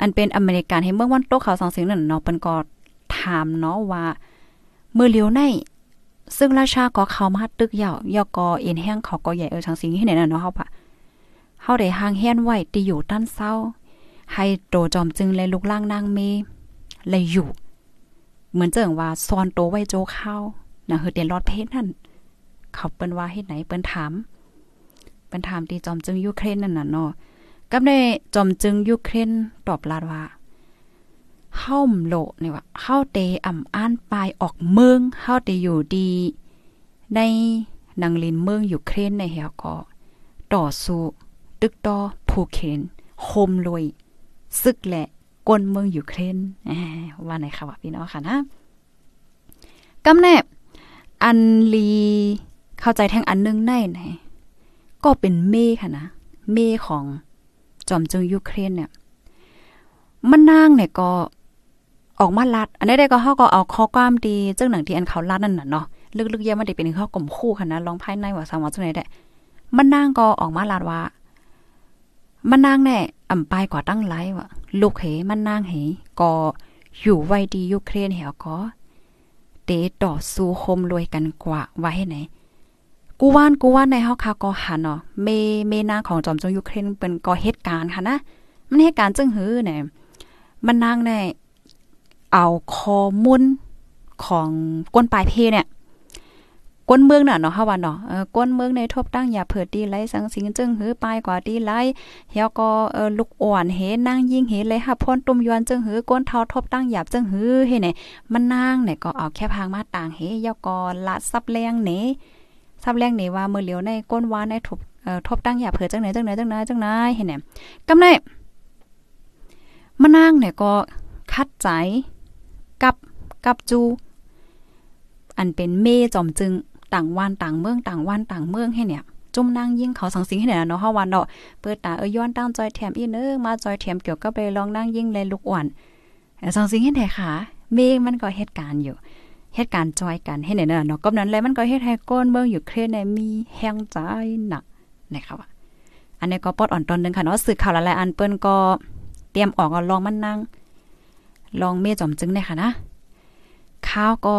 B: อันเป็นอเมริกันให้เมื่อวันโตเขาสองสิ่งนั้นเนาะเปิ้นก็ถามเนาะว่าเมื่อเลียวในซึ่งราชาก็เข้ามาตึกยาวยอกอเอ็นแห้งเขาก็ใหญ่เออทางสิ่งที่ไหนน่ะเนาะเฮาปะเฮาได้ห่างแห่นไว้ที่อยู่ด้านเศร้า ให้โตจอมจึงเลยลุกล่างนางเมเลยอยู่ เหมือนเจิงว่าซอนโตไว้โจเข้านะเฮือเตียนรอดเพชรนั่น เขาเปิ้นว่าเฮ็ดไหนเปิ้นถาม เปิ้นถามที่จอมจึงยูเครนนั่นน่ะเนาะ กับในจอมจึงยูเครนตอบลาดว่าเฮาโลนี่ว่าเฮาเตอ่ำอ่านปลายออกเมืองเฮาเตอยู่ดี ในนังลินเมืองยูเครนในเฮาก็ต่อสู้ตึกต่อผู้เคนโฮมลอยซึกแหละกนเมืองยูเครนว่าไหนค่ะว่าพี่น้องค่ะนะกำแนบอันลีเข้าใจแทงอันนึงในไหนก็เป็นเมค่ะนะ เมฆของ จอมจึงยูเครนเนี่ยมันนางเนี่ยก็ออกมาลัด อันนี้ได้ก็เฮาก็เอาข้อความดีจังหนังที่อันเขาลัดนั่นน่ะเนาะลึกๆเยอะมันได้เป็นข้อกลมคู่ค่ะนะลองภายในว่าสามว่าจังได๋ได้มันนางก็ออกมาลัดว่ามันนางแน่อ่ำไปกว่าตั้งไลว่ะลูกเหมันนางเหก็อยู่ไว้ดียูเครนเหวก็เตต่อสู้โฮมรวยกันกว่าไว้ให้ไหน กูว่านกูว่านในเฮาค่ะก็หันเนาะเมเมนางของจอมจงยูเครนเป็นก็เหตุการณ์ค่ะนะมันเหตุการณ์จึงหือเนี่ยมันนางในเอาข้อมูลของก้นปลายเพเนี่ยก้นเมืองน่ะเนาะเฮาว่าเนาะเออก้นเมืองในทบตั้งอย่าเผิดดีไลสังสิงจึงหือปลายกว่าดีไลเฮาก็เออลูกอ่อนเฮนางยิ่งเฮเลยค่ะพ่นตุ่มยวนจึงหือก้นเท้าทบตั้งหยาบจึงหือเฮเนี่ยมันนางเนี่ยก็เอาแค่พางมาต่างเฮเฮาก็ละซับแรงเน ซับแรงนี่ว่ามือเหลียวในก้นวานในทบเอ่อทบตั้งหยาเผิดจังไหนจังไหนจังไหนจังไหนเฮ็นี่ยกำไดมานางเนี่ยก็คัดใจกับกับจู อันเป็นเมจอมจึงต่างวันต่างเมืองต่างวันต่างเมืองให้เนี่ยจุ่มนางยิ่งเขาสังสิงให้เนี่ยเนาะเฮาวันเนาะเปิดตาเอ้ยย้อนตั้งจอยแถมอีเนึงมาจอยแถมเกี่ยวกับไปลองนั่งยิ่งเลยลูกอ่อนสังสิงให้ไหนค่ะเมมันก็เหตุการณ์อยู่ เหตุการณ์จอยกันให้เนี่ยเนาะก็นั้นเลยมันก็เฮ็ดให้ก้นเมืองอยู่เครนในมีแห้งใจหนักนะคะว่าอันนี้ก็ปอดอ่อนตอนนึงค่ะเนาะสื่อข่าวหลายๆอันเปิ้นก็เตรียมออกลองมันนั่งลองเมจอมจึงเนี่ยค่ะนะข้าวก็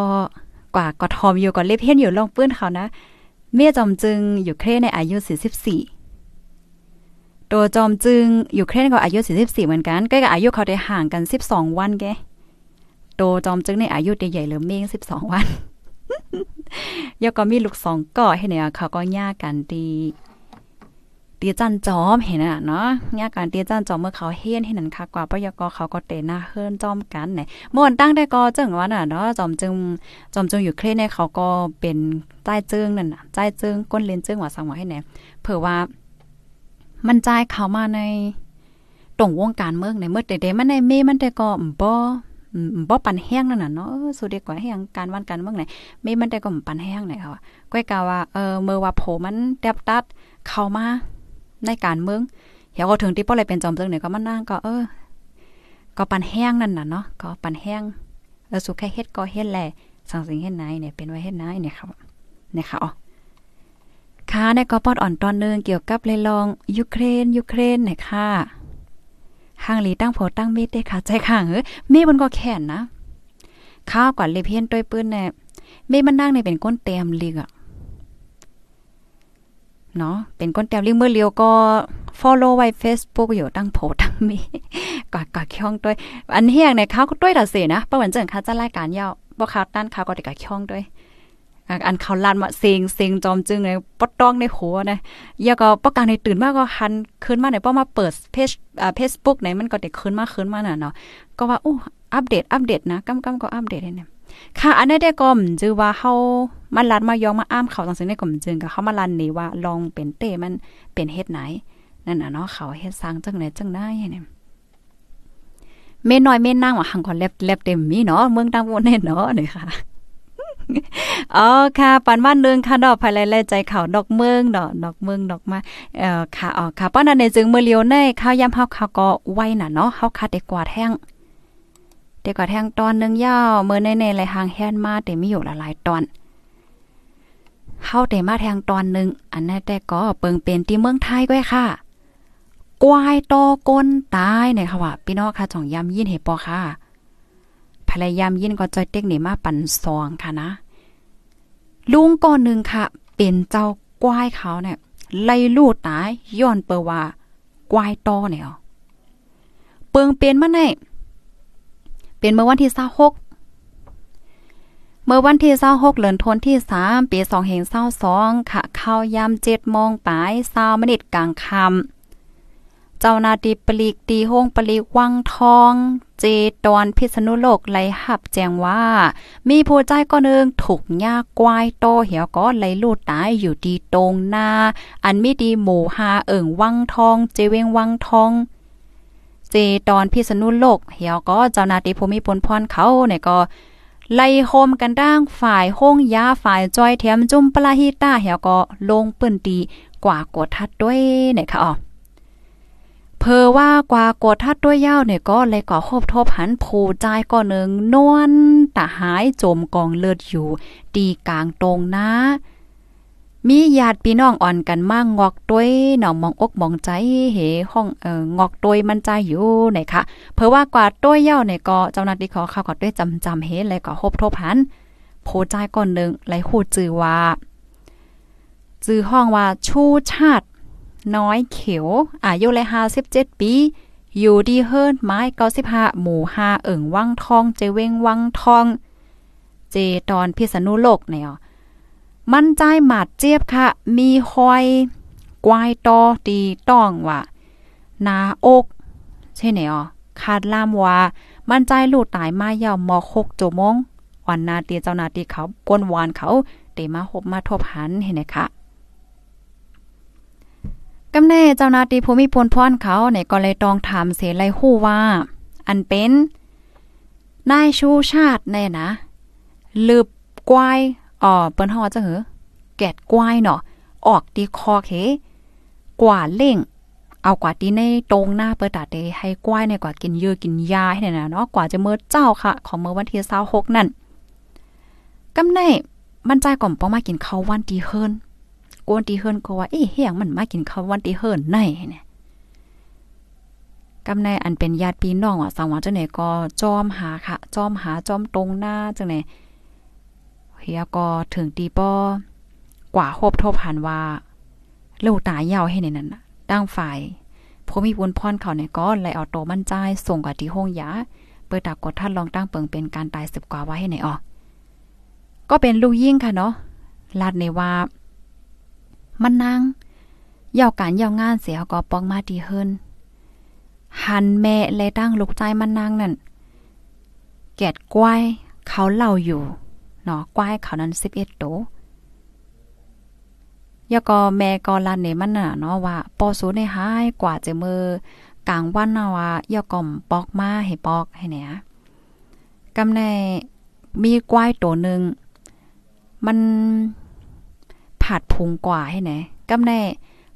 B: กว่ากอทอมอยู่ก่อนเล็บเพี้ยนอยู่ลองปื้นเขานะ เมียจอมจึงอยู่เครในอายุ 44 ตัวจอมจึงอยู่เครนก็อายุ 44 เหมือนกันใกล้กับอายุเขาได้ห่างกัน 12 วันแก ตัวจอมจึงในอายุใหญ่ๆเลยเมง12วันยก็มีลูกสองก่อให้เนี่ยเขาก็ย่ากันดีตีจันจอมเห็นน่ะเนาะเนี่ยการตีจันจอมเมื่อเขาเฮียนให้นั่นค่ะกว่าปยกเขาก็เตะหน้าเฮิรนจอมกันไหนม่วนตั้งได้ก็จังว่าน่ะเนาะจอมจึงจอมจึงอยู่เครเนี่ยเขาก็เป็นใต้จึงนั่นน่ะใต้จึงก้นเลนจึงว่าสังว่าให้แหนเผื่อว่า มันใจเขามาในตรงวงการเมืองในเมื่อเดๆมันในเมมันแต่ก็บ่ บ่ปันแห้งนั่นน่ะเนาะสุดเด็กกว่าแห้งการวันการเมืองไหนเมมันแต่ก็ปันแห้งไหนค่ะก้อยกาว่าเออเมื่อว่าโผมันแตบตัดเข้ามาในการเมืองเหี่ยวก็ถึงที่ป้ออะไรเป็นจอมจึงเนี่ยก็มานั่งก็เออ ก็ปันแห้งนั่นน่ะเนาะก็ปันแห้งเออสุแค่เฮ็ดก็เฮ็ดแหละสั่งสิ่งเฮ็ดไหนเนี่ยเป็นไว้เฮ็ดไหนเนี่ยครับเนี่ยค่ะอ๋อค่ะในก็ปอดอ่อนตอนนึงเกี่ยวกับเลยลองยูเครนยูเครนเนี่ยค่ะ ห่างหลีตั้งโผตั้งเม็ดได้ค่ะ ใจข้างเออเมฆมันก็แข็งนะข้าวก่อนเลยเพี้ยนต้วยปืนเนี่ยเมฆมันนั่งในเป็นก้นเต็มเลีกอะเนาะเป็นก้นแต้วลิงเมื่อเลียวก็ follow ไว้ Facebook อยู่ตั้งโพตั้งมีกอดกอดช่องด้วย อันเฮียงในเขาก็ด้วยต่อเสียนะประวันเจิงค่ะจะรายการยาวบ่เขาด้านเขาวก็ได้กับช่องด้วย อันเขาลันมาเซงเซงจอมจึงในปดต้องในหัวนะยาก็ปกกางในตื่นมากก็หันคืนมาไหนป้อมาเปิดเพจอ่าเฟซบุ๊กไหนมันก็เด็กคืนมาคืนมาน่ะเนาะก็ว่าอู้อัปเดตอัปเดตนะกำกำก็อัปเดตเนี่ยค่ะ อันนี้ได้ก็มจือว่าเฮามาลัดมายองมาอ้ามเขาจังซี่งในก็มจึงก็เฮามาลันนี่ว่าลองเป็นเต้มันเป็นเฮ็ดไหนนั่นน่ะเนาะเขาเฮ็ดสร้างจังไหนจังได้เนี่ยเม่น้อยเม่นางว่าหังก็เล็บเล็บเต็มมีเนาะเมืองตังวนเนาะนี่ค่ะ อ๋อค่ะปันวันนึงค่ะดอกภายไล่ใจเขาดอกเมืองดอกดอกเมืองดอกมาเอ่อค่ะอ๋อค่ะป้อนนั้นในจึงเมื่อเลียวในข้าวยำเฮาเขาก็ไว้น่ะเนาะเฮาคาได้กกว่าแท่งเด็กก็แทงตอนนึงยาวเมื่อในในไรหางแฮนมาแต่มีอยู่หลายตอนเข้าแต่มาแทงตอนนึงอันนั้นแต่ก็เปิงเป็นที่เมืองไทยก้อยค่ะกวายตอก้นตายเนี่ยค่ะว่าพี่น้องค่ะจ่องยำยินเห็ปอค่ะ ภรรยามยินก็จอยเต็กนี่มาปั่นซองค่ะนะ ลุงก่อนหนึ่งค่ะ เป็นเจ้ากวายเขาเนี่ยไล่ลูดตายย้อนเปว่ากวายตอเนี่ยเปิงเป็นมาในเป็นเมื่อวันที่26เมื่อวันที่26เดือนธันวาคมที่ 3 ปี2022ค่ะ เข้ายาม7โมงปลาย20มินิกลางค่ำ เจ้านาทีปลีกตีห้องปลีกวังทอง เจตอนพิษณุโลกไหลหับแจ้งว่า มีผู้ใจก็นึงถูกยากวายโตเหี่ยวก็ไหลลูดตายอยู่ดีตรงหน้า อันมีดีหมู่หาเอิ่งวังทอง เจเวงวังทองเจตอนพิษณุโลกเหี่ยวก็เจ้านาที่ภูมิพลพรเขาเนี่ยก็ไล่โฮมกันด่างฝ่ายห้องยาฝ่ายจอยเทียมจุ่มปลาฮิต้าเหี่ยวก็ลงปืนตีกว่ากดทัดด้วยเนี่ยค่ะอ๋อ เพอว่ากว่ากดทัดด้วยยาวเนี่ยก็เลยก่อคบทบหันผูใจก็หนึ่งนวลตะหายจมกองเลือดอยู่ ตีกลางตรงนะ มีญาติพี่น้องอ่อนกันมากงอกด้วยหนองมองอกมองใจเหห้องเอ่องอกด้วยมันใจอยู่ไหนคะเพราะว่ากว่าด้วยเย้าเนี่ยก็เจ้าหน้าที่ขาเข้าก็ด้วยจำจำเฮเลยก็คบทบหันโพใจก่อนหนึ่งไหลหูจือว่าจือห้องว่าชูชาติ น้อยเขียวอายุเลยห้าสิบเจ็ดปี อยู่ดีเฮิร์นไม้เก้าสิบห้าหมู่ห้าเอิ่งวังทอง เจเวงวังทอง เจตอนพิษณุโลกเนี่ยมั่นใจหมาดเจี๊ยบค่ะ มีหอยกวายตอตีต้องว่านาอกใช่ไหนอ๋อคาดล่ามว่า มั่นใจลูกตายมาเยาวมอหกโจมงวันนาตีเจ้านาตีเขาก้นวานเขาเตมาหบมาทบหันเห็นไหมคะ กำแน่เจ้านาตีภูมิพลพรเขาเนี่ยก็เลยตองถามเสไลฮู้ว่า อันเป็นนายชูชาติแน่นะลืบกวายอ๋อเปิ้นฮาว่าจะเหอแกดกวายเนาะออกตีคอเคกว่าเล่ง เอากว่าตีในตรงหน้าเปิดตาเตให้กวายในกว่ากินเยอะกินยาให้เนี่ยนะเนาะกว่าจะเมื่อเจ้าค่ะ ของเมื่อวันที่26นั่นกำแน่มันใจก่อมป้อมากินข้าววันตีเฮิรน กวนตีเฮิรนก็ว่าเอ๊ะเฮียงมันมากินข้าววันตีเฮิรนไหนเนี่ยกำในอันเป็นญาติพี่น้องอะสังวาจังไหนก็จอมหาค่ะ จอมหาจอมตรงหน้าจังไหนเฮียก็ถึงตีป้อกว่าคบทบหันว่าลูกตายยาวให้ในนั้นตั้งฝ่ายพอมีบุญพรเขาเนี่ยก็เลยเอาโตมั่นใจส่งกับที่ห้องยาเปิดตากดท่านลองตั้งเปิงเป็นการตายสิบกว่าไว้ให้ไหนออกก็เป็นลูกยิ่งค่ะเนาะลาดในว่า มันนางยาวการยาวงานเสียก็ปองมาดีเฮินหันแม่เลยตั้งลูกใจมันนางนั่นแกดกวายเขาเล่าอยู่เนาะกวายเขานั้น11โตยาก็แม่ก็ลานเนมันน่ะเนาะว่าปอสูในหายกว่าจะมือกลางวันน่ะว่ายาก่อมปอกมาให้ปอกให้เนี่ยกำในมีกวายตัวหนึ่งมัน ผาดพุงกว่าให้ไหนกำแน่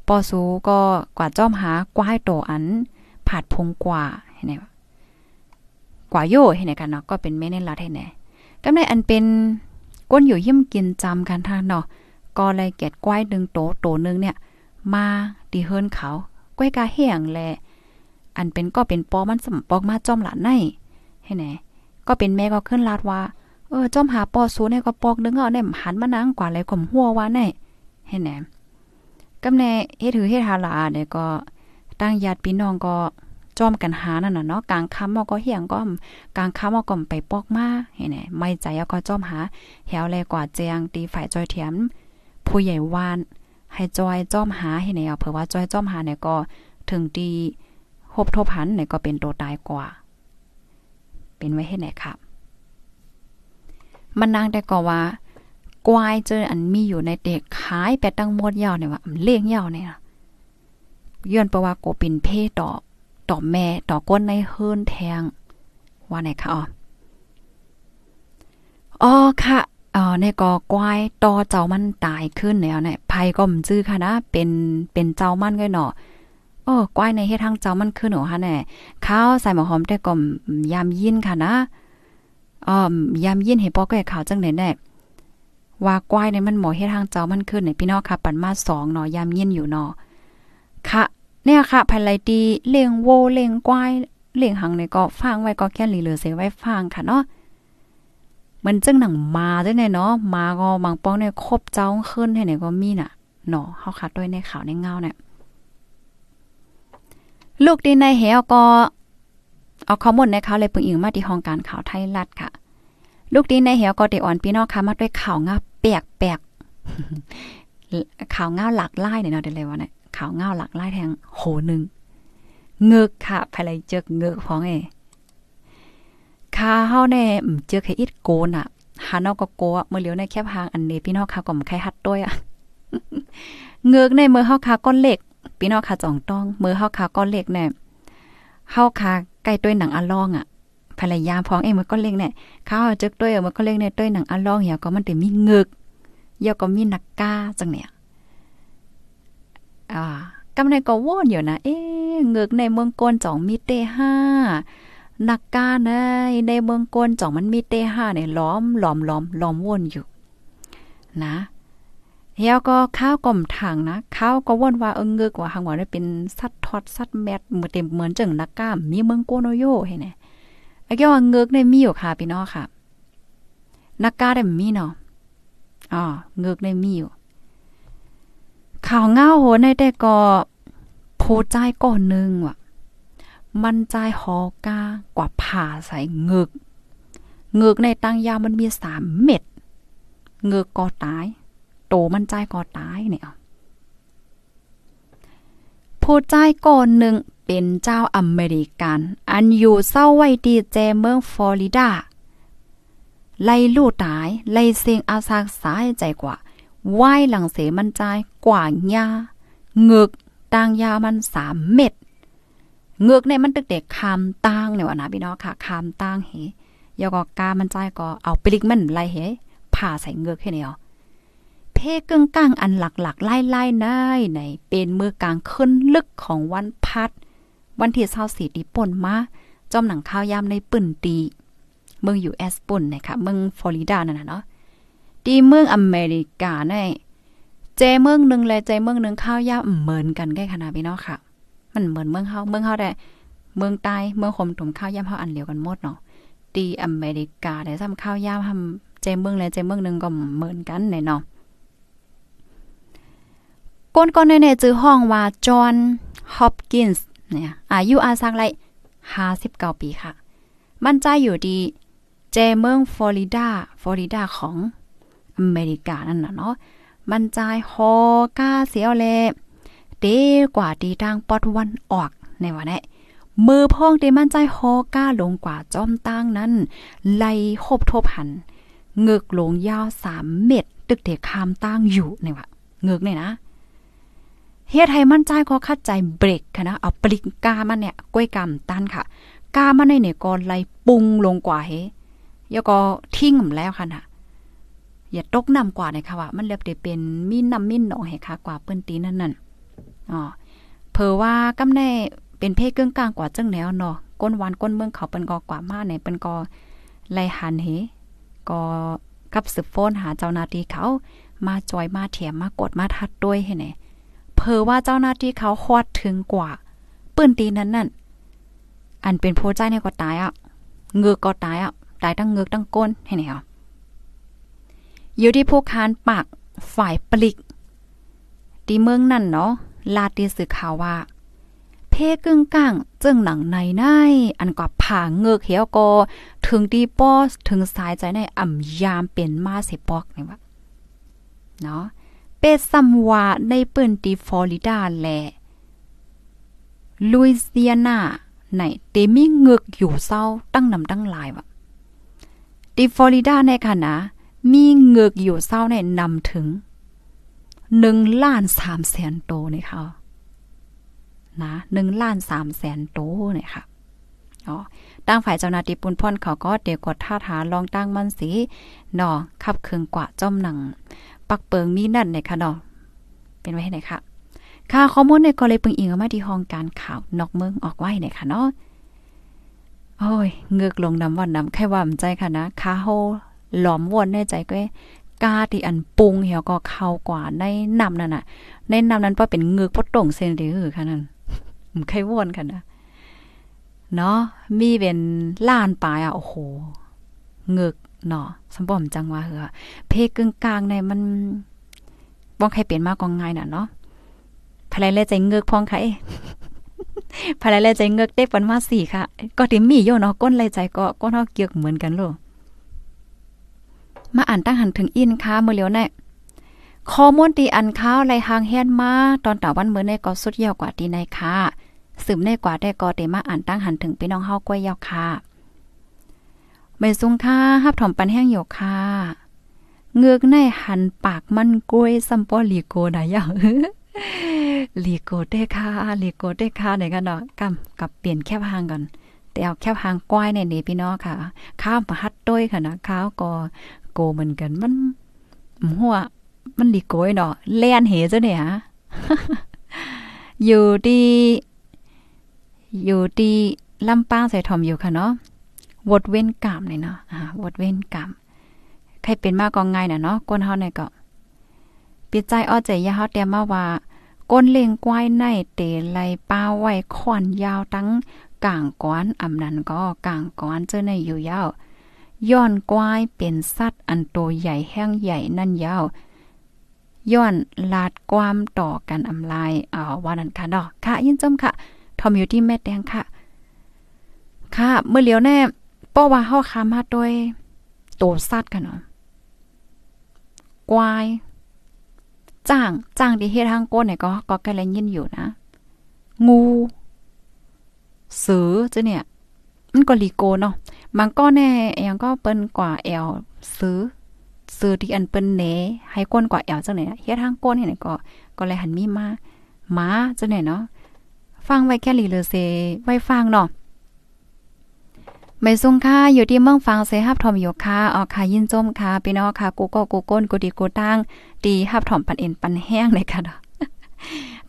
B: ปอสูก็กว่าจ้อมหากวายโตอันผาดพุงกว่าให้ไหนกว่าโยให้ไหนกันเนาะก็เป็นแม่ในรัดให้ไหนกำแน่อันเป็นก้นอยู่เยิ้มกินจำกันทางเนาะก็เลยเก็ดกวายดึงโตโตนึงเนี่ย มาดีเฮิรนเขาก้วยกาเฮียงแลอันเป็นก็เป็นปอมันสมปอกมาจ้อมหลานในให้ไหนก็เป็นแม่ก็ขึ้นลาดว่าเออจอมหาปอสูเนี่ยก็ปอกนึงเอาเนี่ยหันมานางกว่าเลยข่มหัวว่าแน่ ให้แหนกำแน่เฮ็ดถือเฮ็ดหาลาเนี่ยก็ตั้งญาติพี่น้องก็จอมกันหานั่นน่ะเนาะกลางค่ำเอาก็เฮียงก็กลางค่ำเอาก็ไปปอกมาให้แหนไม่ใจก็จอมหาแหวแลกว่าแจงตีฝ่ายจอยเถียมผู้ใหญ่วาน ให้จอยจอมหาให้แนวเผื่อว่าจอยจอมหาเนี่ยก็ถึงดีหบทบหันเนี่ยก็เป็นตัวตายกว่า เป็นไว้ให้ไหนครับมันนางแต่ก็ว่า กวายเจออันมีอยู่ในเด็กขายแปตั้งมดยาวเนี่ยว่าเลี้ยงยาวเนี่ยย้อนประว่าโกปินเพต่อต่อแม่ต่อก้นในเฮิรนแทงว่าไหนคะอ๋ออ๋อค่ะอ๋อในก็กวายต่อเจ้ามันตายขึ้นแล้วเนี่ยภัยก็มจื้อค่ะนะเป็นเป็นเจ้ามันก็เนาะโอ้กวายในเฮ็ดทางเจ้ามันขึ้นหนูค่ะแน่ข้าวใส่หมอหอมแต่ก็ยามยินค่ะนะอ๋อยามยินเห็นปอก็ข่าวจังไหนแน่ ว่ากวายในมันหมอเฮ็ดทางเจ้ามันขึ้นในพี่น้องค่ะปันมา2เนาะยามเยินอยู่เนาะค่ะ เนี่ยค่ะภายไลตีเลี้ยงโวเลี้ยงกวายเลี้ยงหังเนี่ยก็ฟังไว้ก็แค่หลีเหลือเสียไว้ฟังค่ะเนาะมันจึงหนังมาด้วยเนาะมาก็บางป้องเนี่ยครบเจ้าขึ้นให้เนี่ยก็มีน่ะเนาะเฮาคัดด้วยในข่าวในเงาเนี่ยลูกดีในเหวก็เอาข้อมูลในเขาเลยปึงอิงมาที่ห้องการข่าวไทยรัฐค่ะ ลูกดีในเหวก็ได้อ่อนพี่น้องค่ะมาด้วยข่าวเงาแปลกแปลกข่าวเงาหลักไล่เนี่ยเนาะเดี๋ยวเลยว่าเนี่ยข่าวเงาหลักไล่แทงโหนึงเงือกค่ะภายไรเจอเงือกพ้องเอค่าเฮาแน่เจอแค่อิดโกนอะหาเนาก็โกะเมื่อเลียวในแคบหางอันนี้พี่น้องค่ะก็มใครฮัดด้วยอะเงือกในมือเฮาค่ะก้อนเหล็กพี่น้องค่ะจ่องต้องมือเฮาค่ะก้อนเหล็กเนี่ยเฮาค่ะใกล้ต้วยหนังอะลองอะ ภรรยาพ้องเองมันก็เล็กเนี่ยเขาจึกต้วยมันก็เล็กเนี่ยต้วยหนังอะลองเหี่ยก็มันแต่มีเงึกเหี่ยก็มีนักกาจังเนี่ยอ่ากำในก็ว่นอยู่นะเอ๊เงือกในเมืองกนจ่องมีเตห้านักกาในในเมืองกนจ่องมันมีเตห้าเนี่ยล้อมล้อมล้อมล้อมวนอยู่ นะเฮียก็ข้าวก่อมถังนะข้าวก็ว่นว่าเอิงเงือกว่าหังว่าได้เป็นสัตว์ทอดสัตว์แมดมือเต็มเหมือนจังนักก้ามมีเมืองโกโนโยเห็นไหม ไอ้แกว่าเงือกได้มีอยู่ค่ะพี่น้องค่ะ นักกาได้มีเนาะอ๋อเงือกได้มีอยู่ ข่าวเงาโหในแต่ก็โพใจก่อนนึงว่ะ มันใจหอกากว่าผ่าใส่เงือกเงือกในตั้งยาวมันมีสามเม็ดเงือกก็ตาย โตมันใจก็ตายเนี่ยผู้ใจก่อนหนึ่ง เป็นเจ้าอเมริกัน อันอยู่เศร้าไว้ดีเจเมืองฟลอริดา ไล่ลู่ตาย ไล่เสียงอาซากสายใจกว่าว่ายหลังเสมันใจกว่าหญ้าเงือกตางยามันสามเม็ดเงือกเนี่ยมันตึกเด็กคามตางเนี่ยวะนะพี่น้องค่ะคามตางเฮยก็กามันใจก็เอาปลิกมันไล่เฮผ่าใส่เงือกแค่นี้อ๋อเพกึ่งก้างอันหลักๆไล่ไล่นในเป็นมือกลางขึ้นลึกของวันพัด วันที่เศร้าสีดีป่นมาจอมหนังข้าวยามในปืนตีเมืองอยู่แอสปุ่นนะคะเมืองฟลอริดานั่นน่ะเนาะดีเมืองอเมริกาในเจเมืองหนึ่งและเจเมืองหนึ่งข้าวยามเหมือนกันแค่ขนาดพี่เนาะค่ะ มันเหมือนเมืองเฮาเมืองเฮาได้เมืองใต้เมืองคมถมข้าวยามเฮาอันเดียวกันหมดเนาะดีอเมริกาได้ซ้ำข้าวยามทำเจเมืองและเจเมืองหนึ่งก็เหมือนกันในเนาะก้นก้อนในๆจื้อห้องว่าจอห์นฮอปกินส์ เนี่ยอายุอาสักไร59ปีค่ะ มันใจอยู่ดี เจเมืองฟลอริดาฟลอริดาของอเมริกานั่นน่ะเนาะมันใจฮอกาเสียวแลเดกว่าดีทางปอดวันออกในวันนี้มือพองเดมันใจฮอก้าลงกว่าจอมตั้งนั้น ไล่คบทบหัน เงือกหลงยาวสามเม็ดตึกเด็กคามตั้งอยู่ในวะเงือกเนี่ยนะ เฮ็ดให้มันใจก็คัดใจเบรกค่ะนะเอาปลิกกามันเนี่ยก้วยกำตันค่ะ กามันในเนี่ยก็ไลปุงลงกว่าเฮแล้วก็ทิ้งแล้วค่ะนะอย่าตกน้ำกว่าเนี่ยค่ะว่า มันเรียบได้เป็นมีน้ำมินหนองให้ค่ะกว่าเปิ้นตีนั่นนั่นอ๋อเพอว่ากำแน่เป็นเพศเกื้องกลางกว่าจังแนวเนาะก้นวานก้นเมืองเขาเปิ้นก็กว่ามาเนี่ยเปิ้นก็ไลหันเฮก็กับสืบโฟนหาเจ้านาทีเขา มาจอยมาเถียมมากดมาทัดด้วยให้ไหน เพอว่าเจ้าหน้าที่เขาฮอดถึงกว่า ปืนตีนั้นนั่นอันเป็นโพใจเนี่ยก็ตายอะเงือกก็ตายอะตายตั้งเงือกตั้งก้นให้ไหนอะอยู่ที่ผู้คานปากฝ่ายปลิกตีเมืองนั่นเนาะลาตีสื่อข่าวว่า เพกึ่งก้างเจิงหนังในในอันกว่าผ่าเงือกเหี่ยวก็ถึงดีปอถึงสายใจในอ่ำยามเป็นมาเสปอกนี่ว่าเนาะ เป็ดซัมวาในปืนตีฟลอริดาแลลุยเซียนาในเตมีเงือกอยู่เศร้าตั้งนำตั้งหลายวะตีฟลอริดาในค่ะนะ มีเงือกอยู่เศร้าในนำถึงหนึ่งล้านสามแสนโตนี่ค่ะนะหนึ่งล้านสามแสนโตเนี่ยค่ะอ๋อตั้งฝ่ายเจ้าหน้าที่ปุนพ่นเขาก็เดี๋ยวกดท่าทาลองตั้งมันสีหนอขับเคืองกว่าจ้อมหนัง ปักเปิงมีนั่นในค่ะเนาะเป็นไว้ให้ไหนค่ะค่ะข้อมูลในก็เลยปึงอิงมาที่ห้องการข่าวนอกเมืองออกไว้เนี่ยค่ะเนาะโอ้ยเงือกลงน้ำวันน้ำแค่ว่าใจค่ะนะคาโฮหลอมวนในใจก็กาที่อันปุงเหี่ยวก็เข้ากว่าในน้ำนั่นน่ะ ในน้ำนั้นว่าเป็นเงือกพดตงเซนเดือค่ะนั่นมันไข่วนค่ะนะเนาะมีเป็นล้านปลายอะโอ้โหเงือก เนาะสมบ่มจังว่าเหอเพกึ่งกลางในมันบ่ใครเปลี่ยนมากกว่าง่ายน่ะเนาะภายแลใจเงือกพองไข่ภายแลใจเงือกเด็กปันมาสี่ค่ะ ก็ติมีอยู่เนาะก้นไหลใจก็ก้นเฮาเกี่ยวเหมือนกันโลมาอ่านตั้งหันถึงอินค้าเมื่อเลียวแน่ข้อมูลตีอันข้าวไหลหางแฮนมาตอนตาวันเมื่อในก็สุดยาวกว่าตีในค่ะสืบในกว่าได้ก็เตมาอ่านตั้งหันถึงพี่น้องเฮาก้วยยาวค่ะ ไม่ซุงค่าฮับถอมปันแห้งอยู่ค่ะเงือกในหันปากมันกล้วยซัมปอลีโกได้ยาวลีโกเด้ค่ะลีโกเด้ค่ะไหนกันเนาะกำกับเปลี่ยนแคบหางก่อนแต่เอาแคบหางก้อยในนี่พี่น้องค่ะ ข้าวมาฮัดด้วยค่ะนะข้าวก็โกเหมือนกันมันหัวมันลีโกยเนาะแล่นเหจ้ะเนี่ยอยู่ที่อยู่ที่ลำปางใส่ถอมอยู่ค่ะเนาะ วดเว้นกรรมเลยเนาะอ่าวดเว้นกรรมใครเป็นมากก็ง่ายน่ะเนาะก้นเฮาเนี่ยก็ปิดใจอ้อใจยาเฮาแต่มาว่าก้นเลงกวายในเตไลป้าไว้ขอนยาวตั้งกลางก้อนอำนั้นก็กลางก้อนเจอในอยู่ยาวย้อนกวายเป็นสัตว์อันโตใหญ่แห้งใหญ่นั่นยาวย้อนลาดความต่อกันอำลายอ่าว่านั้นค่ะเนาะค่ะยินจมค่ะทอมอยู่ที่แม่แดงค่ะ ค่ะเมื่อเลียวแน่ ป้อว่าเฮาคามาด้วยโตสัตว์กันเนาะกวายจ้างจ้างที่เฮ็ดทางก้นเนี่ยก็ก็กำลังยินอยู่นะ งูเสือจ้ะเนี่ย มันก็ลีโกเนาะมันก็แน่ยังก็เปิ้นกว่าแอลซื้อซื้อที่อันเปิ้นเนให้ก้นกว่าแอลจังไหนเฮ็ดทางก้นเนี่ยก็ก็เลยหันมีมาหมาจังไหนเนาะฟังไว้แค่ลีเลเซไว้ฟังเนาะ ไม่ซุงค่าอยู่ที่เมืองฟังเซฮับทอมอยู่ค่ะออกค่ะยินจมค่ะพี่น้องค่ะกูก็กูก้นกูดีกูตั้งดีฮับถอมปันเอ็นปันแห้งเลยค่ะเนาะ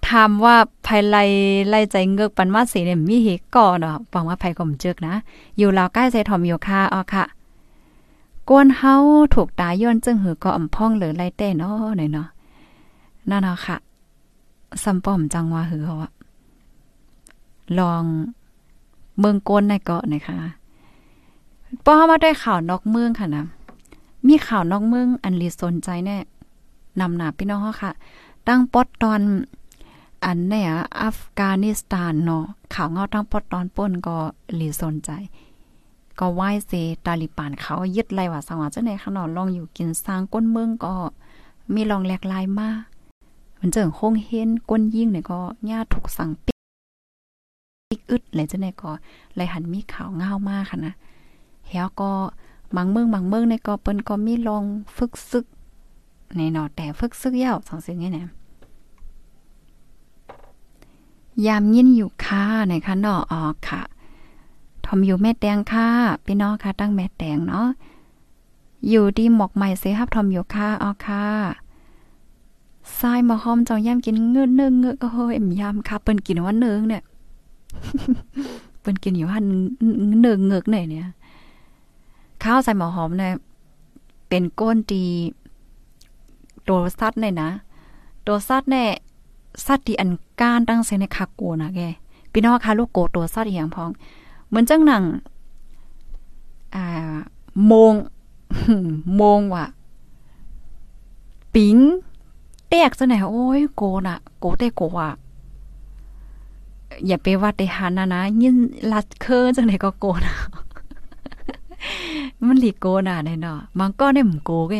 B: ถามว่าภายไลไล่ใจเงือกปันมาสีเนี่ยมีเหตุก่อเนาะฟังว่าภายก็มเจึกนะ อยู่ลาวใกล้ใจถอมอยู่ค่ะอ๋อค่ะกวนเฮาถูกตาย้อนจึงหือก็อ่ำพ่องเหลือไล่เต้เนาะหน่อยเนาะนั่นเนาะค่ะซัมปอมจังว่าหือเขาอะลองเมืองก้นในเกาะนะคะ ป้อมาได้ข่าวนอกเมืองค่ะนะ มีข่าวนอกเมืองอันลีสนใจแน่นำหนาพี่น้องค่ะ ตั้งปอดตอนอันเนี่ยอัฟกานิสถานเนาะข่าวเงาตั้งปอดตอนป่นก็ลีสนใจ ก็ไหว้เซตาลิบานเขายึดไล่ว่าสว่าเจ้าไหนขนอลองอยู่กินสร้างก้นเมืองก็มีลองแหลกลายมากมันเจิงคงเห็นก้นยิ่งเนี่ยก็ย่าถูกสั่งปิกอึดเลยเจ้าไหนก็เลยหันมีข่าวเงามากค่ะนะ เฮียก็บางเมืองบางเมืองในก็เปิ้นก็มีลองฝึกซึกในนอแต่ฝึกซึกยาวสองสิ่งนี้นะยามยินอยู่ค่ะในคะนอออกค่ะทอมอยู่แม่แตงค่ะพี่น้องค่ะตั้งแม่แตงเนาะอยู่ดีหมอกใหม่เสฮับทอมอยู่ค่ะออค่ะทรายมาหอมจองย่ำกินเงือเนื้อเงือก็เฮ้ยมยำค่ะเปิ้นกินว่าเนื้อเนี่ยเปิ้นกินอยู่หันเนื้อเงือกไหนเนี่ย ข้าวใส่หมอหอมเนี่ยเป็นก้นตีโตซัดเนี่ยนะโตซัดเนี่ยซัดที่อันก้านตั้งใส่ในคาโกนะแกพี่น้องคะลูกโกตัวซัดอย่างพอง เหมือนจังหนังอ่าโมงโมงว่ะปิงแตกซะไหนโอ้ยโกน่ะ โกเตโกอะอย่าไปว่าเตหันนะนะยินลัดเคอจังไหนก็โกนะ มันหลีโกน่ะแน่เนาะมันก็ได้หมโกเก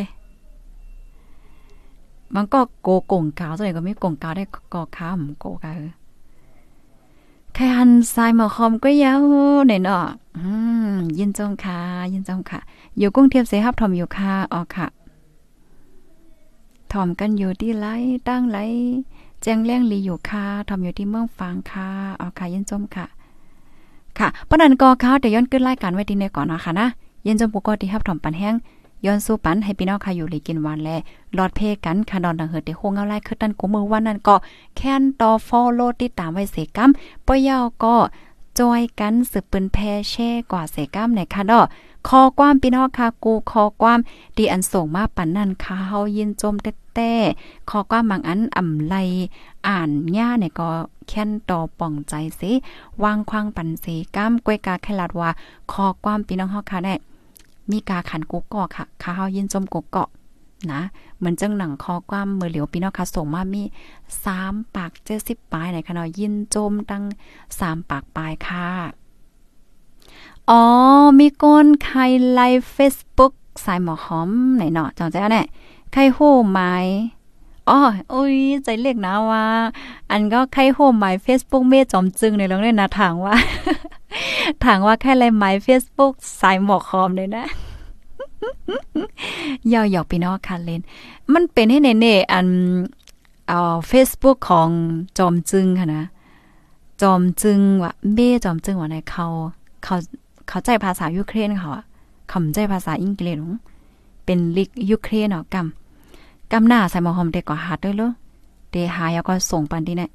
B: มันก็โกกงกาวส่วนก็ไม่กงกาวได้กอข้ามโกกาเออแค่หันทรายมาคอมก็ยาวเน่เนาะอืมยินจงค่ะยินจงค่ะ อยู่กุ้งเทียบเสฮับทอมอยู่ค่ะอ๋อค่ะทอมกันอยู่ที่ไรตั้งไรแจ้งเลี้ยงลีอยู่ค่ะทอมอยู่ที่เมืองฟางค่ะอ๋อค่ะยินจมค่ะค่ะปนันกอขาเดี๋ยวย้อนขึ้นรายการไว้ดีในก่อนนะคะนะ ยินจมปุกอที่ฮับถอมปันแห้งย้อนสู้ปันให้พี่น้องค่ะอยู่ลีกินวันแลรอดเพกันค่ะดอนดังเหิดเดโคงเอาไล่คือตันกูมือวันนั้นก็แค้นต่อฟอลโลติดตามไว้เสกัมปอยาวก็จอยกันสืบปืนแพแช่กว่าเสกัมในค่ะดอคอความพี่น้องค่ะกูคอความดีอันส่งมาปันนั่นค่ะเฮายินจมแต้คอความบางอันอ่ำไลอ่านย่าเนี่ยก็แค้นต่อป่องใจสิวางควางปันเสกัมกวยกาแคลาดว่าคอความพี่น้องเฮาค่ะแน่ มีกาขันกุกกอกค่ะข้าวยินจมกุกเกาะนะเหมือนจังหนังคอความมือเหลียวพี่น้อค่ะส่งมามีสามปากเจ็ดสิบปลายไหนคะเนาะยินจมตั้งสามปากปลายค่ะ อ๋อ มีก้นใครไลฟ์เฟซบุ๊กสายหมอหอมไหนเนาะจังใจเนี่ยใครโหไม้อ๋ออุ้ยใจเล็กนะว่า อันก็ใครโฮมหมาย Facebook เมจอมจึงในเรื่องเนี้นะถางว่า ถามว่าใครไรหม Facebook สายหมอกคอมเลยนะยาวหยอกพี่น้องค่ะเลนมันเป็นให้เน่ๆอันเอ่อ Facebook ของจอมจึงค่ะนะ จอมจึงว่าเบ้จอมจึงว่าในเขาเขาเขาใจภาษายูเครนเขาอะคำใจภาษาอังกฤษเป็นลิกยูเครนเนาะกำกำหน้าใส่หมอหอมเด็กก็หาด้วยเลยเดหายแล้วก็ส่งปันที่เนี่ย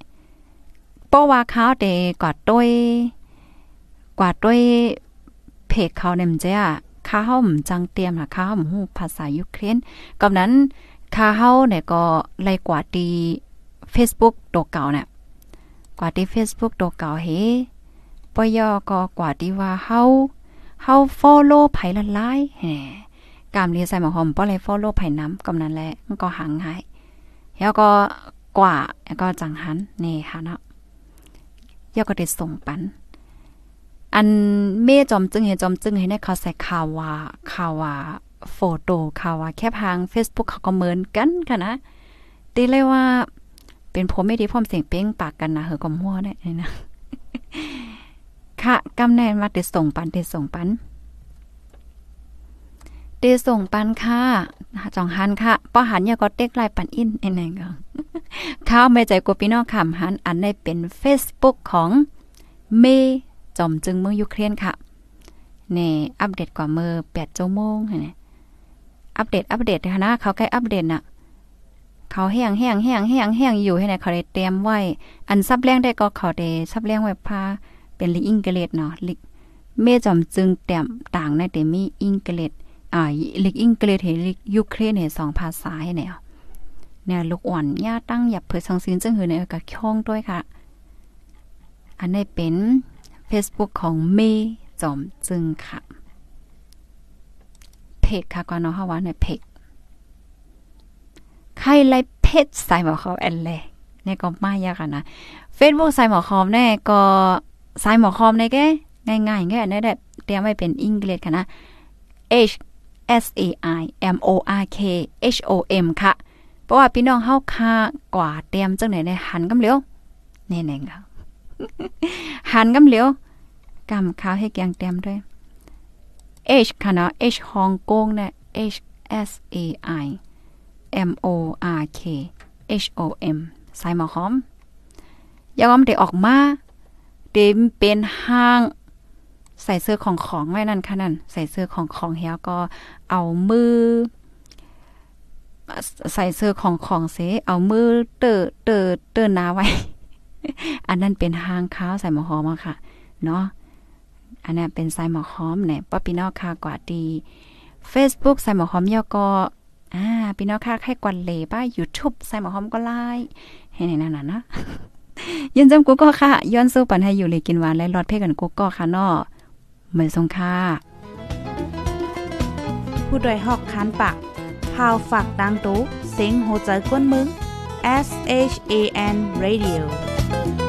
B: ป้อว่าเขาเด็กก็ต้วย กว่าด้วยเพจเขาเนี่ยมันจะข้าเฮาหมจังเตรียมนะข้าเฮาหมูภาษายูเครนกับนั้นข้าเฮาเนี่ยก็ไล่กว่าดี Facebook ตัวเก่าเนี่ยกว่าที่ Facebook ตัวเก่าเฮปยอก็กว่าที่ว่าเฮาเฮา follow ไผละลายแหกามเรียใส่หมอหอมป้อเลย follow ไผน้ำกำนั้นแหละมันก็ห่างหายแล้วก็กว่าแล้วก็จังหันนี่ค่ะเนาะยอก็ได้ส่งปัน อันเม่จอมจึงเฮจอมจึงให้ในเขาใส่ข่าวว่าข่าวว่าโฟโต้ข่าวว่าแค่พาง Facebook เขาก็เหมือนกันค่ะนะตีเลยว่า เป็นผมไม่ดีพร้อมเสียงเป้งปากกันนะเหอก็มั่วได้นะค่ะกำแนนมาเดส่งปันเดส่งปันเดส่งปันค่ะจองหันค่ะป้อหันอย่าก็เต็กลายปันอินเองก็ข้าวไม่ใจกพี่น้องคำหันอันในเป็น Facebook ของเม จอมจึงเมืองยูเครนค่ะนี่อัปเดตกว่าเมื่อ8ชั่วโมงนี่อัปเดตอัปเดตนะเขาใกล้อัปเดตน่ะ เขาแห้งแห้งแห้งแห้งแห้งอยู่ให้ไหนเขาได้เตรียมไว้ อันซับแรงได้ก็เขาได้ซับแรงไว้พาเป็นลิอิงเกเลตเนาะลิเมจอมจึงเต็มต่างในเตมีอิงเกเลตอ่าลิกอิงเกเลตเฮลิกยูเครนเฮสองภาษาให้แนวเนี่ยลูกอ่อนย่าตั้งหยับเผยสังซินจึงหือในกับช่องด้วยค่ะ อันนี้เป็น Facebook ของเมจอมจึงค่ะ เพจค่ะก่อนเนาะค่ะว่าในเพจใครไล่เพจใส่หมอคอมแอนเลยเนี่ก็ไมายากอะนะ Facebook ใส่หมอคอมแน่ก็ใส่หมอคอมในแกง่ายๆแค่อันนี้แหละเตรียมไว้เป็นอังกฤษค่ะนะ H S A I M O R K H O M ค่ะ เพราะว่าพี่น้องเฮาค่ากว่าเตรียมจังไหนในหันกำเหลียวแน่ๆค่ะ หันกำเหลียวกำข้าวให้แกงเตรียมด้วย H ค่ะเนาะ H ฮ่องกงเนี่ย H S A I M O R K H O M ใส่หมอหอมยอมเดออกมาเดมเป็นห้าง ใส่เสื้อของของไว้นั่นค่ะนั่นใส่เสื้อของของเฮียก็เอามือ ใส่เสื้อของของเสเอามือเตอเตอเตอนาไว้ อันนั้นเป็นห้างข้าวใส่หมอหอมอะค่ะ เนาะอันนี้เป็นใส่หมอหอมเนี่ยป้าพี่น้องค่ะกว่าดี Facebook ใส่หมอหอมยอก็อ่าพี่น้องค่ะให้กวนเลยป้า YouTube ใส่หมอหอมก็ไล่ให้ในนั้นน่ะนะยินจำกูก็ค่ะ ย้อนสู้ปันให้อยู่เลยกินหวานและรอดเพ่กันกูก็ค่ะเนาะเหมือนทรงค่ะ
A: ผู้ดยหอกคานปากพาวฝากดังตู้เซ็งโหใจกวนมึง S H A N Radio Thank you.